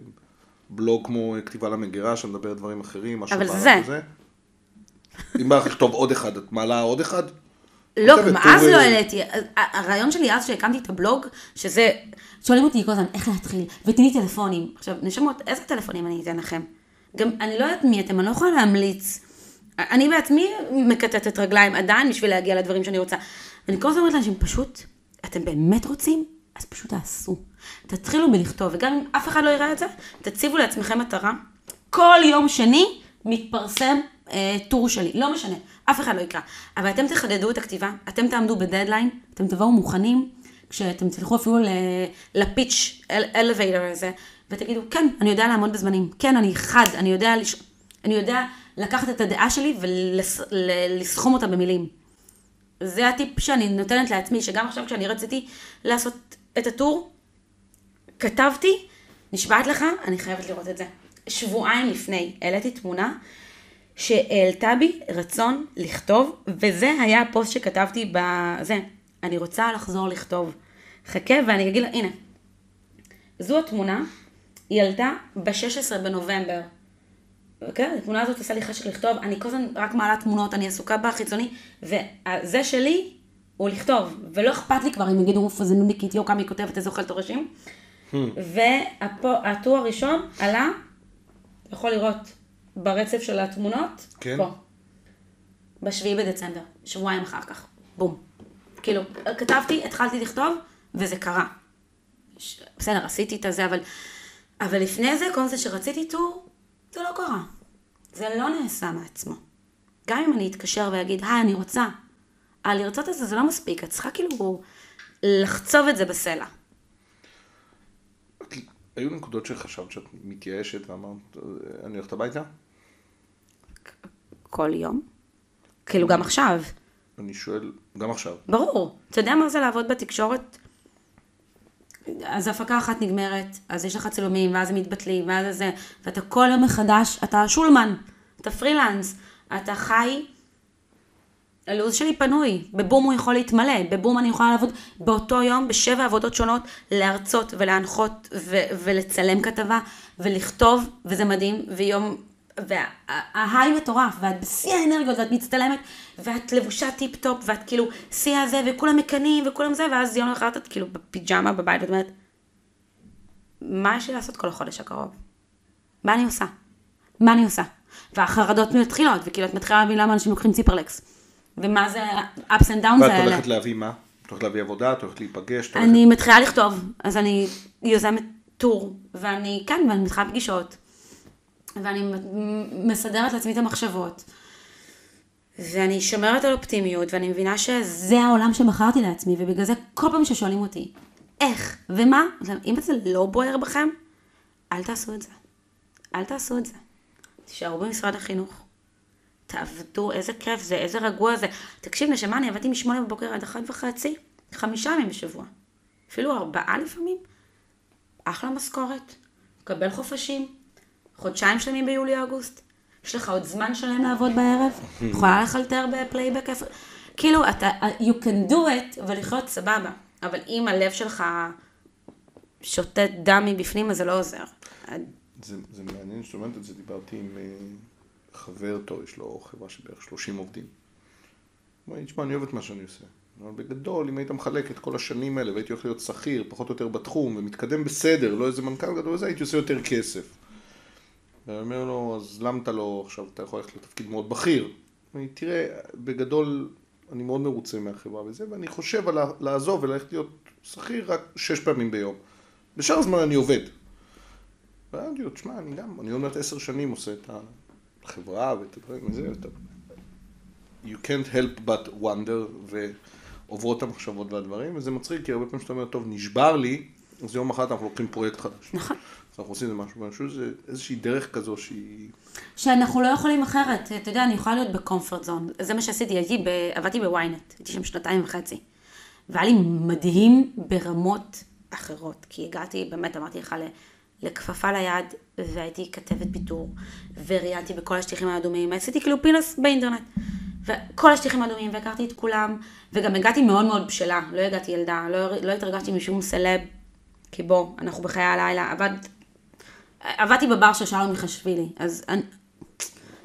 [SPEAKER 1] בלוג כמו כתיבה למגירה, שמדבר דברים אחרים, משהו
[SPEAKER 2] אבל זה.
[SPEAKER 1] כזה? אם בא לך לכתוב עוד אחד, את מעלה עוד אחד?
[SPEAKER 2] לא, גם אז לא
[SPEAKER 1] אה,
[SPEAKER 2] העליתי. הרעיון שלי אז שהקמתי את הבלוג, שזה... שואלים אותי כל הזמן איך להתחיל, ותני טלפונים. עכשיו, נשמות, איזה טלפונים אני אתן לכם? גם, אני לא יודעת מי אתם, אני לא יכולה להמליץ. אני בעצמי מקטטת רגליים עדיין בשביל להגיע לדברים שאני רוצה. ואני כל הזמן אומרת לאנשים, פשוט, אתם באמת רוצים? אז פשוט תעשו. תתחילו בלכתוב, וגם אם אף אחד לא יראה את זה, תציבו לעצמכם מטרה. כל יום שני מתפרסם אה, טור שלי, לא משנה, אף אחד לא יקרא. אבל אתם תחדדו את הכתיבה, אתם תעמדו בדדליין, אתם תבואו מוכנים, כשאתם תלכו אפילו ל pitch elevator הזה, ותגידו, כן, אני יודע לעמוד בזמנים, כן, אני חד, אני יודע, לש... אני יודע לקחת את הדעה שלי ולסכום אותה במילים. זה הטיפ שאני נותנת לעצמי, שגם עכשיו כשאני רציתי לעשות את הטור, כתבתי, נשבעת לך, אני חייבת לראות את זה. שבועיים לפני העליתי תמונה שהעלתה בי רצון לכתוב, וזה היה הפוסט שכתבתי בזה. אני רוצה לחזור לכתוב. חכה ואני אגיד לה, הנה. זו התמונה, היא עלתה ב-16 בנובמבר. אוקיי? התמונה הזאת עושה לי חשק לכתוב, אני כל הזמן רק מעלה תמונות, אני עסוקה בחיצוני, וזה שלי הוא לכתוב, ולא אכפת לי כבר אם יגידו, אוף, איזה נודניקית, יו, כמה היא כותבת, איזה אוכלת ראשים. והטור הראשון עלה, אתה יכול לראות ברצף של התמונות,
[SPEAKER 1] כן.
[SPEAKER 2] פה. בשביעי בדצמבר, שבועיים אחר כך, בום. כאילו, כתבתי, התחלתי לכתוב, וזה קרה. ש... בסדר, עשיתי את הזה, אבל, אבל לפני זה, כל זה שרציתי טור, זה לא קרה. זה לא נעשה מעצמו. גם אם אני אתקשר ואגיד, היי, אני רוצה. אה, לרצות את זה זה לא מספיק, את צריכה כאילו לחצוב את זה בסלע.
[SPEAKER 1] היו נקודות שחשבת שאת מתייאשת ואמרת, "אה, אני הולכת הביתה?
[SPEAKER 2] כל יום. כאילו, גם עכשיו.
[SPEAKER 1] אני שואל, גם עכשיו.
[SPEAKER 2] ברור. אתה יודע מה זה לעבוד בתקשורת? אז הפקה אחת נגמרת, אז יש לך צילומים, ואז הם מתבטלים, ואז זה, ואתה כל יום מחדש, אתה שולמן, אתה פרילנס, אתה חי, הלו"ז שלי פנוי, בבום הוא יכול להתמלא, בבום אני יכולה לעבוד באותו יום בשבע עבודות שונות, להרצות ולהנחות ו- ולצלם כתבה ולכתוב, וזה מדהים, ויום, וה high מטורף, ואת בשיא האנרגיות, ואת מצטלמת, ואת לבושה טיפ טופ, ואת כאילו שיא הזה, וכולם מקנאים, וכולם זה, ואז יום אחד את כאילו בפיג'מה בבית, ואת אומרת, מה יש לי לעשות כל החודש הקרוב? מה אני עושה? מה אני עושה? והחרדות מתחילות, וכאילו את מתחילה להבין למה אנשים לוקחים ציפרלקס. ומה זה ה-ups and downs
[SPEAKER 1] ואת
[SPEAKER 2] האלה.
[SPEAKER 1] הולכת להביא מה? את הולכת להביא עבודה? את הולכת להיפגש?
[SPEAKER 2] אני מתחילה לכתוב, אז אני יוזמת טור, ואני, כן, ואני מתחילה פגישות, ואני מסדרת לעצמי את המחשבות, ואני שומרת על אופטימיות, ואני מבינה שזה העולם שבחרתי לעצמי, ובגלל זה כל פעם ששואלים אותי, איך ומה, אם זה לא בוער בכם, אל תעשו את זה. אל תעשו את זה. תישארו במשרד החינוך. תעבדו, איזה כיף זה, איזה רגוע זה. תקשיב, נשמה, אני עבדתי משמונה בבוקר עד אחת וחצי, חמישה ימים בשבוע. אפילו ארבעה לפעמים. אחלה משכורת, מקבל חופשים, חודשיים שלמים ביולי-אוגוסט. יש לך עוד זמן שלם לעבוד בערב, יכולה לחלטר בפלייבק איפה... כאילו, אתה, you can do it ולחיות סבבה. אבל אם הלב שלך שותת דם מבפנים, אז זה לא עוזר.
[SPEAKER 1] זה, זה מעניין שאת אומרת את זה, דיברתי עם אה, חבר טוב, יש לו חברה של בערך 30 עובדים. הוא אמר תשמע, אני אוהב את מה שאני עושה. אבל בגדול, אם היית מחלק את כל השנים האלה והייתי הולך להיות שכיר, פחות או יותר בתחום, ומתקדם בסדר, לא איזה מנכ"ל גדול וזה, הייתי עושה יותר כסף. ואני אומר לו, אז למה אתה לא, עכשיו אתה יכול ללכת לתפקיד מאוד בכיר. לי, תראה, בגדול, אני מאוד מרוצה מהחברה וזה, ואני חושב על לעזוב וללכת להיות שכיר רק שש פעמים ביום. בשאר הזמן אני עובד. ואמרתי לו, תשמע, אני גם, אני עוד מעט עשר שנים עושה את החברה ואת הדברים וזה, אתה... You can't help but wonder, ועוברות המחשבות והדברים, וזה מצחיק, כי הרבה פעמים שאתה אומר, טוב, נשבר לי, אז יום אחד אנחנו לוקחים פרויקט חדש.
[SPEAKER 2] נכון.
[SPEAKER 1] אנחנו עושים איזה משהו, ואני חושב שזה איזושהי דרך כזו שהיא...
[SPEAKER 2] שאנחנו לא יכולים אחרת. אתה יודע, אני יכולה להיות בקומפורט זון. זה מה שעשיתי, הייתי ב... עבדתי בוויינט, הייתי שם שנתיים וחצי. והיה לי מדהים ברמות אחרות, כי הגעתי, באמת, אמרתי לך, לכפפה ליד, והייתי כתבת ביטור, וראיינתי בכל השטיחים האדומים, עשיתי כאילו פינוס באינטרנט. וכל השטיחים האדומים, והכרתי את כולם, וגם הגעתי מאוד מאוד בשלה, לא הגעתי ילדה, לא, לא התרגשתי משום סלב, כי בוא, אנחנו בחיי הלילה, עבד, עבדתי בבר של שלום מיכשווילי, אז אני,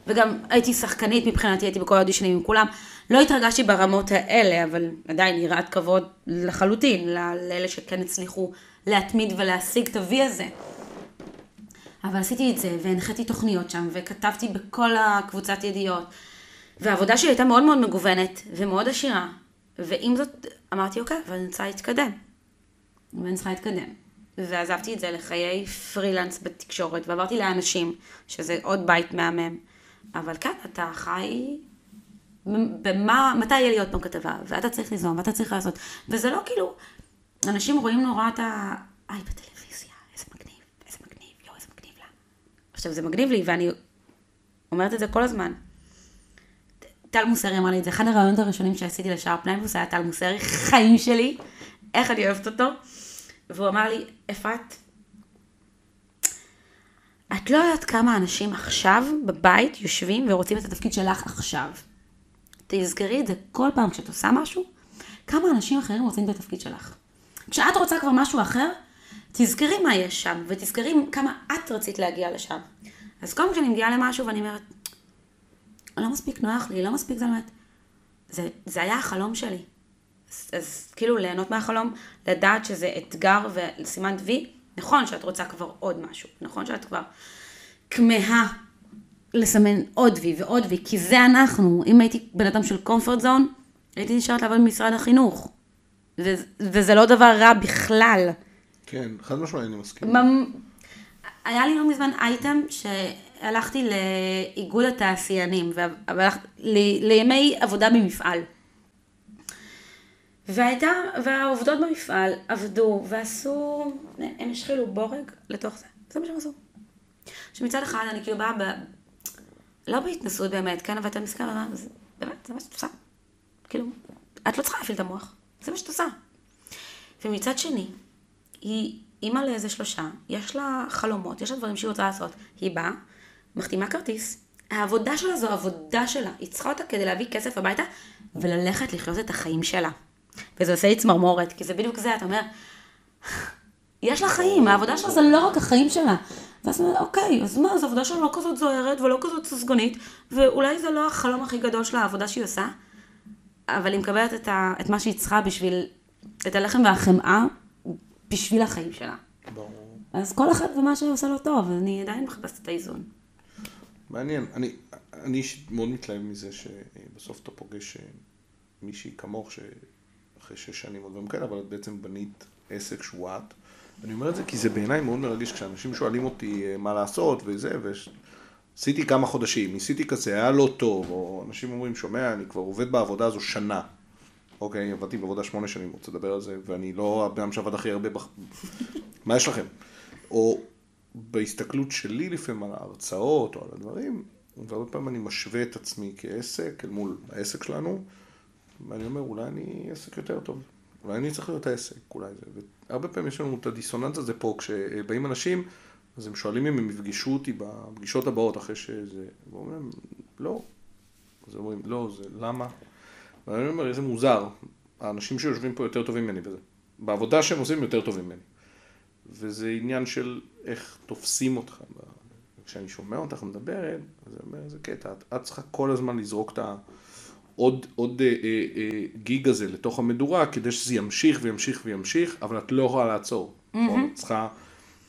[SPEAKER 2] וגם הייתי שחקנית מבחינתי, הייתי בכל האודישנים עם כולם. לא התרגשתי ברמות האלה, אבל עדיין יראת כבוד לחלוטין לאלה שכן הצליחו להתמיד ולהשיג את ה-V הזה. אבל עשיתי את זה, והנחיתי תוכניות שם, וכתבתי בכל הקבוצת ידיעות. והעבודה שלי הייתה מאוד מאוד מגוונת, ומאוד עשירה. ועם זאת, אמרתי, אוקיי, אבל אני רוצה להתקדם. ואני צריכה להתקדם. ועזבתי את זה לחיי פרילנס בתקשורת, ועברתי לאנשים, שזה עוד בית מהמם. אבל כן, אתה חי... במה, מתי יהיה לי עוד פעם כתבה, ואתה צריך ליזום, ואתה צריך לעשות. וזה לא כאילו, אנשים רואים נורא את ה... היי, בטלוויזיה, איזה מגניב, איזה מגניב, יואו, איזה מגניב לה. עכשיו, זה מגניב לי, ואני אומרת את זה כל הזמן. טל מוסרי אמר לי את זה, אחד הרעיונות הראשונים שעשיתי לשער פנייבוס היה טל מוסרי, חיים שלי, איך אני אוהבת אותו. והוא אמר לי, אפרת, את לא יודעת כמה אנשים עכשיו בבית יושבים ורוצים את התפקיד שלך עכשיו. תזכרי את זה כל פעם כשאת עושה משהו, כמה אנשים אחרים רוצים את התפקיד שלך. כשאת רוצה כבר משהו אחר, תזכרי מה יש שם, ותזכרי כמה את רצית להגיע לשם. אז פעם כשאני מגיעה למשהו ואני אומרת, לא מספיק נוח לי, לא מספיק זה, זה, זה היה החלום שלי. אז, כאילו ליהנות מהחלום, לדעת שזה אתגר וסימן וי, נכון שאת רוצה כבר עוד משהו, נכון שאת כבר כמהה לסמן עוד וי ועוד וי, כי זה אנחנו. אם הייתי בן אדם של comfort zone, הייתי נשארת לעבוד במשרד החינוך. ו- וזה לא דבר רע בכלל.
[SPEAKER 1] כן, חד משמעית אני מסכים.
[SPEAKER 2] ממ- היה לי לא מזמן אייטם שהלכתי לאיגוד התעשיינים, וה- והלכ- ל- לימי עבודה במפעל. והייתה, והעובדות במפעל עבדו ועשו, הם השחילו בורג לתוך זה, זה מה שהם עשו. שמצד אחד אני כאילו באה, ב... לא בהתנסות באמת, כן, אבל אתה מסתכל, ואומר, "זה- באמת, זה מה שאת עושה. כאילו, את לא צריכה להפעיל את המוח, זה מה שאת עושה. ומצד שני, היא אימא לאיזה שלושה, יש לה חלומות, יש לה דברים שהיא רוצה לעשות. היא באה, מחתימה כרטיס, העבודה שלה זו העבודה שלה. היא צריכה אותה כדי להביא כסף הביתה וללכת לחיות את החיים שלה. וזה עושה לי צמרמורת, כי זה בדיוק זה, אתה אומר, יש לה חיים, העבודה שלה זה לא רק החיים שלה. ואז אני אומרת, אוקיי, אז מה, אז העבודה שלה לא כזאת זוהרת ולא כזאת ססגונית, ואולי זה לא החלום הכי גדול שלה, העבודה שהיא עושה, אבל היא מקבלת את, ה, את מה שהיא צריכה בשביל, את הלחם והחמאה, בשביל החיים שלה.
[SPEAKER 1] ברור.
[SPEAKER 2] אז כל אחד ומה שעושה לו טוב, אני עדיין מחפשת את האיזון.
[SPEAKER 1] מעניין. אני, אני מאוד מתלהב מזה שבסוף אתה פוגש אה, מישהי כמוך, שאחרי שש שנים או דברים כאלה, אבל את בעצם בנית עסק שהוא את. אני אומר את זה כי זה בעיניי מאוד מרגש כשאנשים שואלים אותי אה, מה לעשות וזה, ועשיתי כמה חודשים, ניסיתי כזה, היה לא טוב, או אנשים אומרים, שומע, אני כבר עובד בעבודה הזו שנה. אוקיי, עבדתי בעבודה שמונה שנים, רוצה לדבר על זה, ואני לא הבן אדם שעבד הכי הרבה, בח... מה יש לכם? או בהסתכלות שלי לפעמים על ההרצאות או על הדברים, והרבה פעמים אני משווה את עצמי כעסק אל מול העסק שלנו, ואני אומר, אולי אני עסק יותר טוב, אולי אני צריך להיות העסק, אולי זה. והרבה פעמים יש לנו את הדיסוננס הזה פה, כשבאים אנשים, אז הם שואלים אם הם יפגשו אותי בפגישות הבאות אחרי שזה, ואומרים, לא. אז אומרים, לא, זה למה? ואני אומר, איזה מוזר, האנשים שיושבים פה יותר טובים ממני בזה. בעבודה שהם עושים יותר טובים ממני. וזה עניין של איך תופסים אותך. כשאני שומע אותך מדברת, אז אני אומר, זה קטע, את, את צריכה כל הזמן לזרוק את העוד עוד, אה, אה, אה, גיג הזה לתוך המדורה, כדי שזה ימשיך וימשיך וימשיך, אבל את לא יכולה לעצור. Mm-hmm. את צריכה,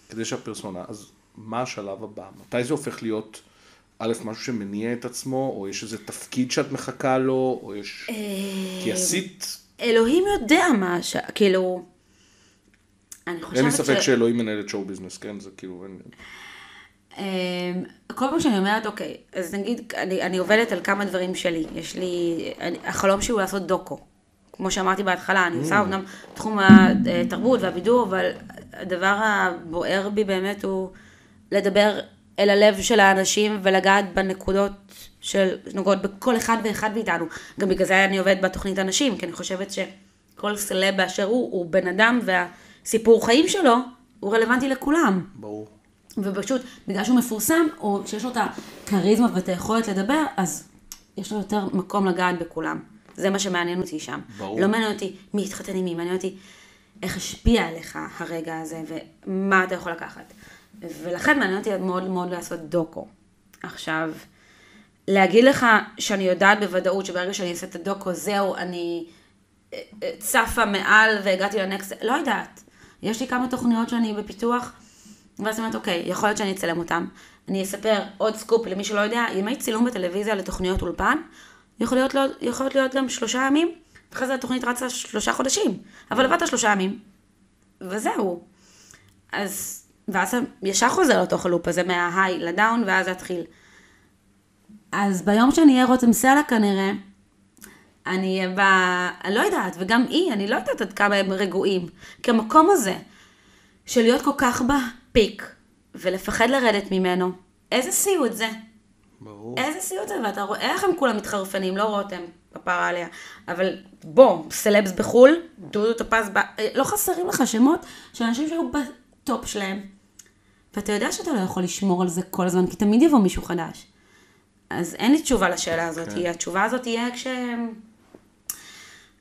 [SPEAKER 1] כדי שהפרסונה, אז מה השלב הבא? מתי זה הופך להיות, א', משהו שמניע את עצמו, או יש איזה תפקיד שאת מחכה לו, או יש... כי עשית,
[SPEAKER 2] אלוהים יודע מה, ש... כאילו, אני חושבת
[SPEAKER 1] אין לי ספק שאלוהים מנהלת שואו ביזנס, כן? זה כאילו,
[SPEAKER 2] כל פעם שאני אומרת, אוקיי, אז נגיד, אני, אני עובדת על כמה דברים שלי. יש לי, אני, החלום שלי הוא לעשות דוקו. כמו שאמרתי בהתחלה, אני עושה אמנם תחום התרבות והבידור, אבל הדבר הבוער בי באמת הוא לדבר אל הלב של האנשים ולגעת בנקודות של, שנוגעות בכל אחד ואחד מאיתנו. גם בגלל זה אני עובדת בתוכנית אנשים, כי אני חושבת שכל סלב באשר הוא, הוא בן אדם והסיפור חיים שלו הוא רלוונטי לכולם.
[SPEAKER 1] ברור.
[SPEAKER 2] ופשוט, בגלל שהוא מפורסם, או שיש לו את הכריזמה ואת היכולת לדבר, אז יש לו יותר מקום לגעת בכולם. זה מה שמעניין אותי שם.
[SPEAKER 1] ברור.
[SPEAKER 2] לא מעניין אותי מי התחתן עם מי, מעניין אותי איך השפיע עליך הרגע הזה, ומה אתה יכול לקחת. ולכן מעניין אותי מאוד מאוד לעשות דוקו. עכשיו, להגיד לך שאני יודעת בוודאות שברגע שאני אעשה את הדוקו, זהו, אני אה, אה, צפה מעל והגעתי לנקסט, לא יודעת. יש לי כמה תוכניות שאני בפיתוח, ואז אני אומרת, אוקיי, יכול להיות שאני אצלם אותם. אני אספר עוד סקופ למי שלא יודע, ימי צילום בטלוויזיה לתוכניות אולפן, יכול להיות, לא, יכול להיות גם שלושה ימים, ואחרי זה התוכנית רצה שלושה חודשים, אבל עבדת שלושה ימים, וזהו. אז, ואז ישר חוזר לתוך הלופ הזה, מההיי לדאון, ואז להתחיל. אז ביום שאני אהיה רותם סלע כנראה, אני אהיה ב... אני לא יודעת, וגם היא, אני לא יודעת עד כמה הם רגועים. כי המקום הזה, של להיות כל כך בפיק, ולפחד לרדת ממנו, איזה סיוט זה.
[SPEAKER 1] ברור.
[SPEAKER 2] איזה סיוט זה, ואתה רואה איך הם כולם מתחרפנים, לא רותם, כפרה עליה. אבל בוא, סלבס בחו"ל, דודו טופז, ב- לא חסרים לך שמות של אנשים שהיו בטופ שלהם. ואתה יודע שאתה לא יכול לשמור על זה כל הזמן, כי תמיד יבוא מישהו חדש. אז אין לי תשובה לשאלה הזאת.
[SPEAKER 1] כן.
[SPEAKER 2] התשובה הזאת תהיה כש...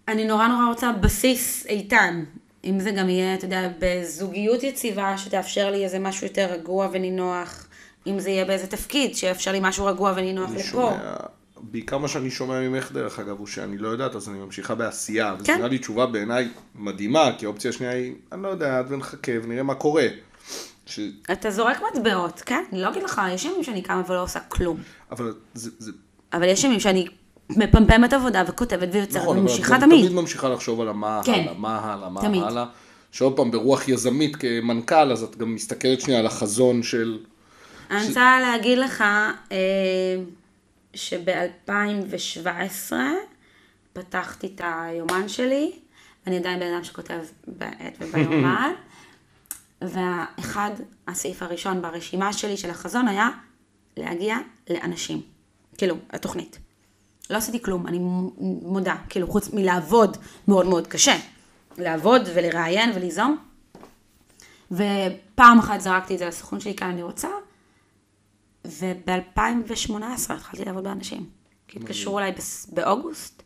[SPEAKER 2] אני נורא נורא רוצה בסיס איתן. אם זה גם יהיה, אתה יודע, בזוגיות יציבה שתאפשר לי איזה משהו יותר רגוע ונינוח. אם זה יהיה באיזה תפקיד שיאפשר לי משהו רגוע ונינוח לפה.
[SPEAKER 1] שומע, בעיקר מה שאני שומע ממך דרך אגב, הוא שאני לא יודעת, אז אני ממשיכה בעשייה. וזו
[SPEAKER 2] כן.
[SPEAKER 1] נראה לי תשובה בעיניי מדהימה, כי האופציה השנייה היא, אני לא יודעת, ונחכה ונראה מה קורה. ש...
[SPEAKER 2] אתה זורק מטבעות, כן? אני לא אגיד לך, יש ימים שאני קמה ולא עושה כלום.
[SPEAKER 1] אבל זה... זה...
[SPEAKER 2] אבל יש ימים שאני מפמפמת עבודה וכותבת ויוצרת
[SPEAKER 1] נכון,
[SPEAKER 2] וממשיכה תמיד.
[SPEAKER 1] תמיד ממשיכה לחשוב על המה
[SPEAKER 2] כן.
[SPEAKER 1] הלאה, מה הלאה, מה
[SPEAKER 2] תמיד.
[SPEAKER 1] הלאה. שעוד פעם, ברוח יזמית כמנכ"ל, אז את גם מסתכלת שנייה על החזון של...
[SPEAKER 2] אני רוצה להגיד לך אה, שב-2017 פתחתי את היומן שלי, אני עדיין בן אדם שכותב בעת וביומן, ואחד, הסעיף הראשון ברשימה שלי של החזון היה להגיע לאנשים. כאילו, התוכנית. לא עשיתי כלום, אני מודה, כאילו, חוץ מלעבוד מאוד מאוד קשה. לעבוד ולראיין וליזום. ופעם אחת זרקתי את זה לסוכנות שלי כאן אני רוצה, וב-2018 התחלתי לעבוד באנשים. כי התקשרו אליי באוגוסט,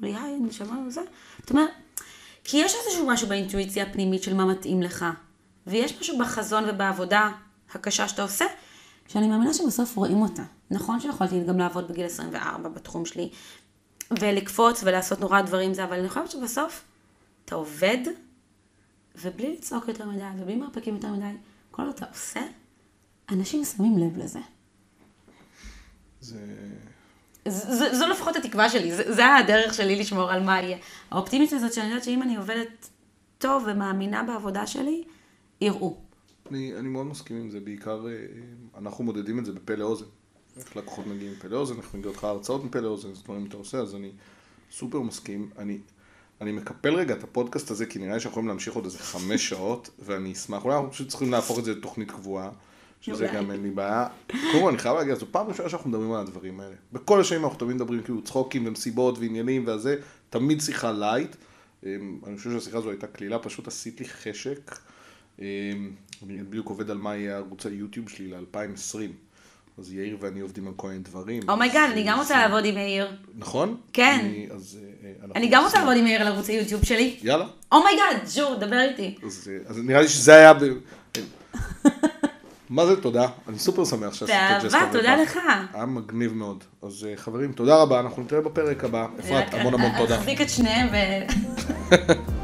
[SPEAKER 2] אמרו לי, היי, נשמע וזה. זאת אומרת, כי יש איזשהו משהו באינטואיציה הפנימית של מה מתאים לך, ויש משהו בחזון ובעבודה הקשה שאתה עושה, שאני מאמינה שבסוף רואים אותה. נכון שיכולתי גם לעבוד בגיל 24 בתחום שלי, ולקפוץ ולעשות נורא דברים זה, אבל אני חושבת שבסוף אתה עובד, ובלי לצעוק יותר מדי, ובלי מרפקים יותר מדי, כל עוד אתה עושה, אנשים שמים לב לזה.
[SPEAKER 1] זה...
[SPEAKER 2] ז- ז- זו לפחות התקווה שלי, ז- זה הדרך שלי לשמור על מה יהיה. האופטימית הזאת שאני יודעת שאם אני עובדת טוב ומאמינה בעבודה שלי, יראו.
[SPEAKER 1] אני, אני מאוד מסכים עם זה, בעיקר אה, אנחנו מודדים את זה בפה לאוזן. איך לקוחות מגיעים מפה לאוזן, איך מגיעות לך הרצאות מפה לאוזן, זה דברים שאתה עושה, אז אני סופר מסכים. אני, אני מקפל רגע את הפודקאסט הזה, כי נראה לי שאנחנו יכולים להמשיך עוד איזה חמש שעות, ואני אשמח, אולי אנחנו פשוט צריכים להפוך את זה לתוכנית קבועה, שזה. גם אין לי בעיה. קודם כל, אני חייב להגיד, זו פעם ראשונה שאנחנו מדברים על הדברים האלה. בכל השנים אנחנו תמיד מדברים כאילו צחוקים ומסיבות ועניינים והזה, תמיד שיחה light. אמ, אני חושב שהשיחה הזו הייתה קלילה, פשוט עשית לי חשק. אמ, אני בדיוק עובד על מה יהיה ערוץ היוטיוב שלי ל-2020. אז יאיר ואני עובדים על כל מיני דברים.
[SPEAKER 2] oh my God, אני גם רוצה לעבוד עם יאיר.
[SPEAKER 1] נכון?
[SPEAKER 2] כן.
[SPEAKER 1] אני, אה,
[SPEAKER 2] אני גם רוצה לעבוד עם יאיר על ערוץ היוטיוב שלי.
[SPEAKER 1] יאללה.
[SPEAKER 2] oh my God, sure, דבר איתי.
[SPEAKER 1] אז, אה, נראה לי שזה היה... מה זה תודה? אני סופר שמח שעשית את ג'סטה.
[SPEAKER 2] באהבה, תודה. לך.
[SPEAKER 1] היה מגניב מאוד. אז אה, חברים, תודה רבה, אנחנו נתראה בפרק הבא. אפרת, המון המון תודה.
[SPEAKER 2] אחזיק את שניהם ו...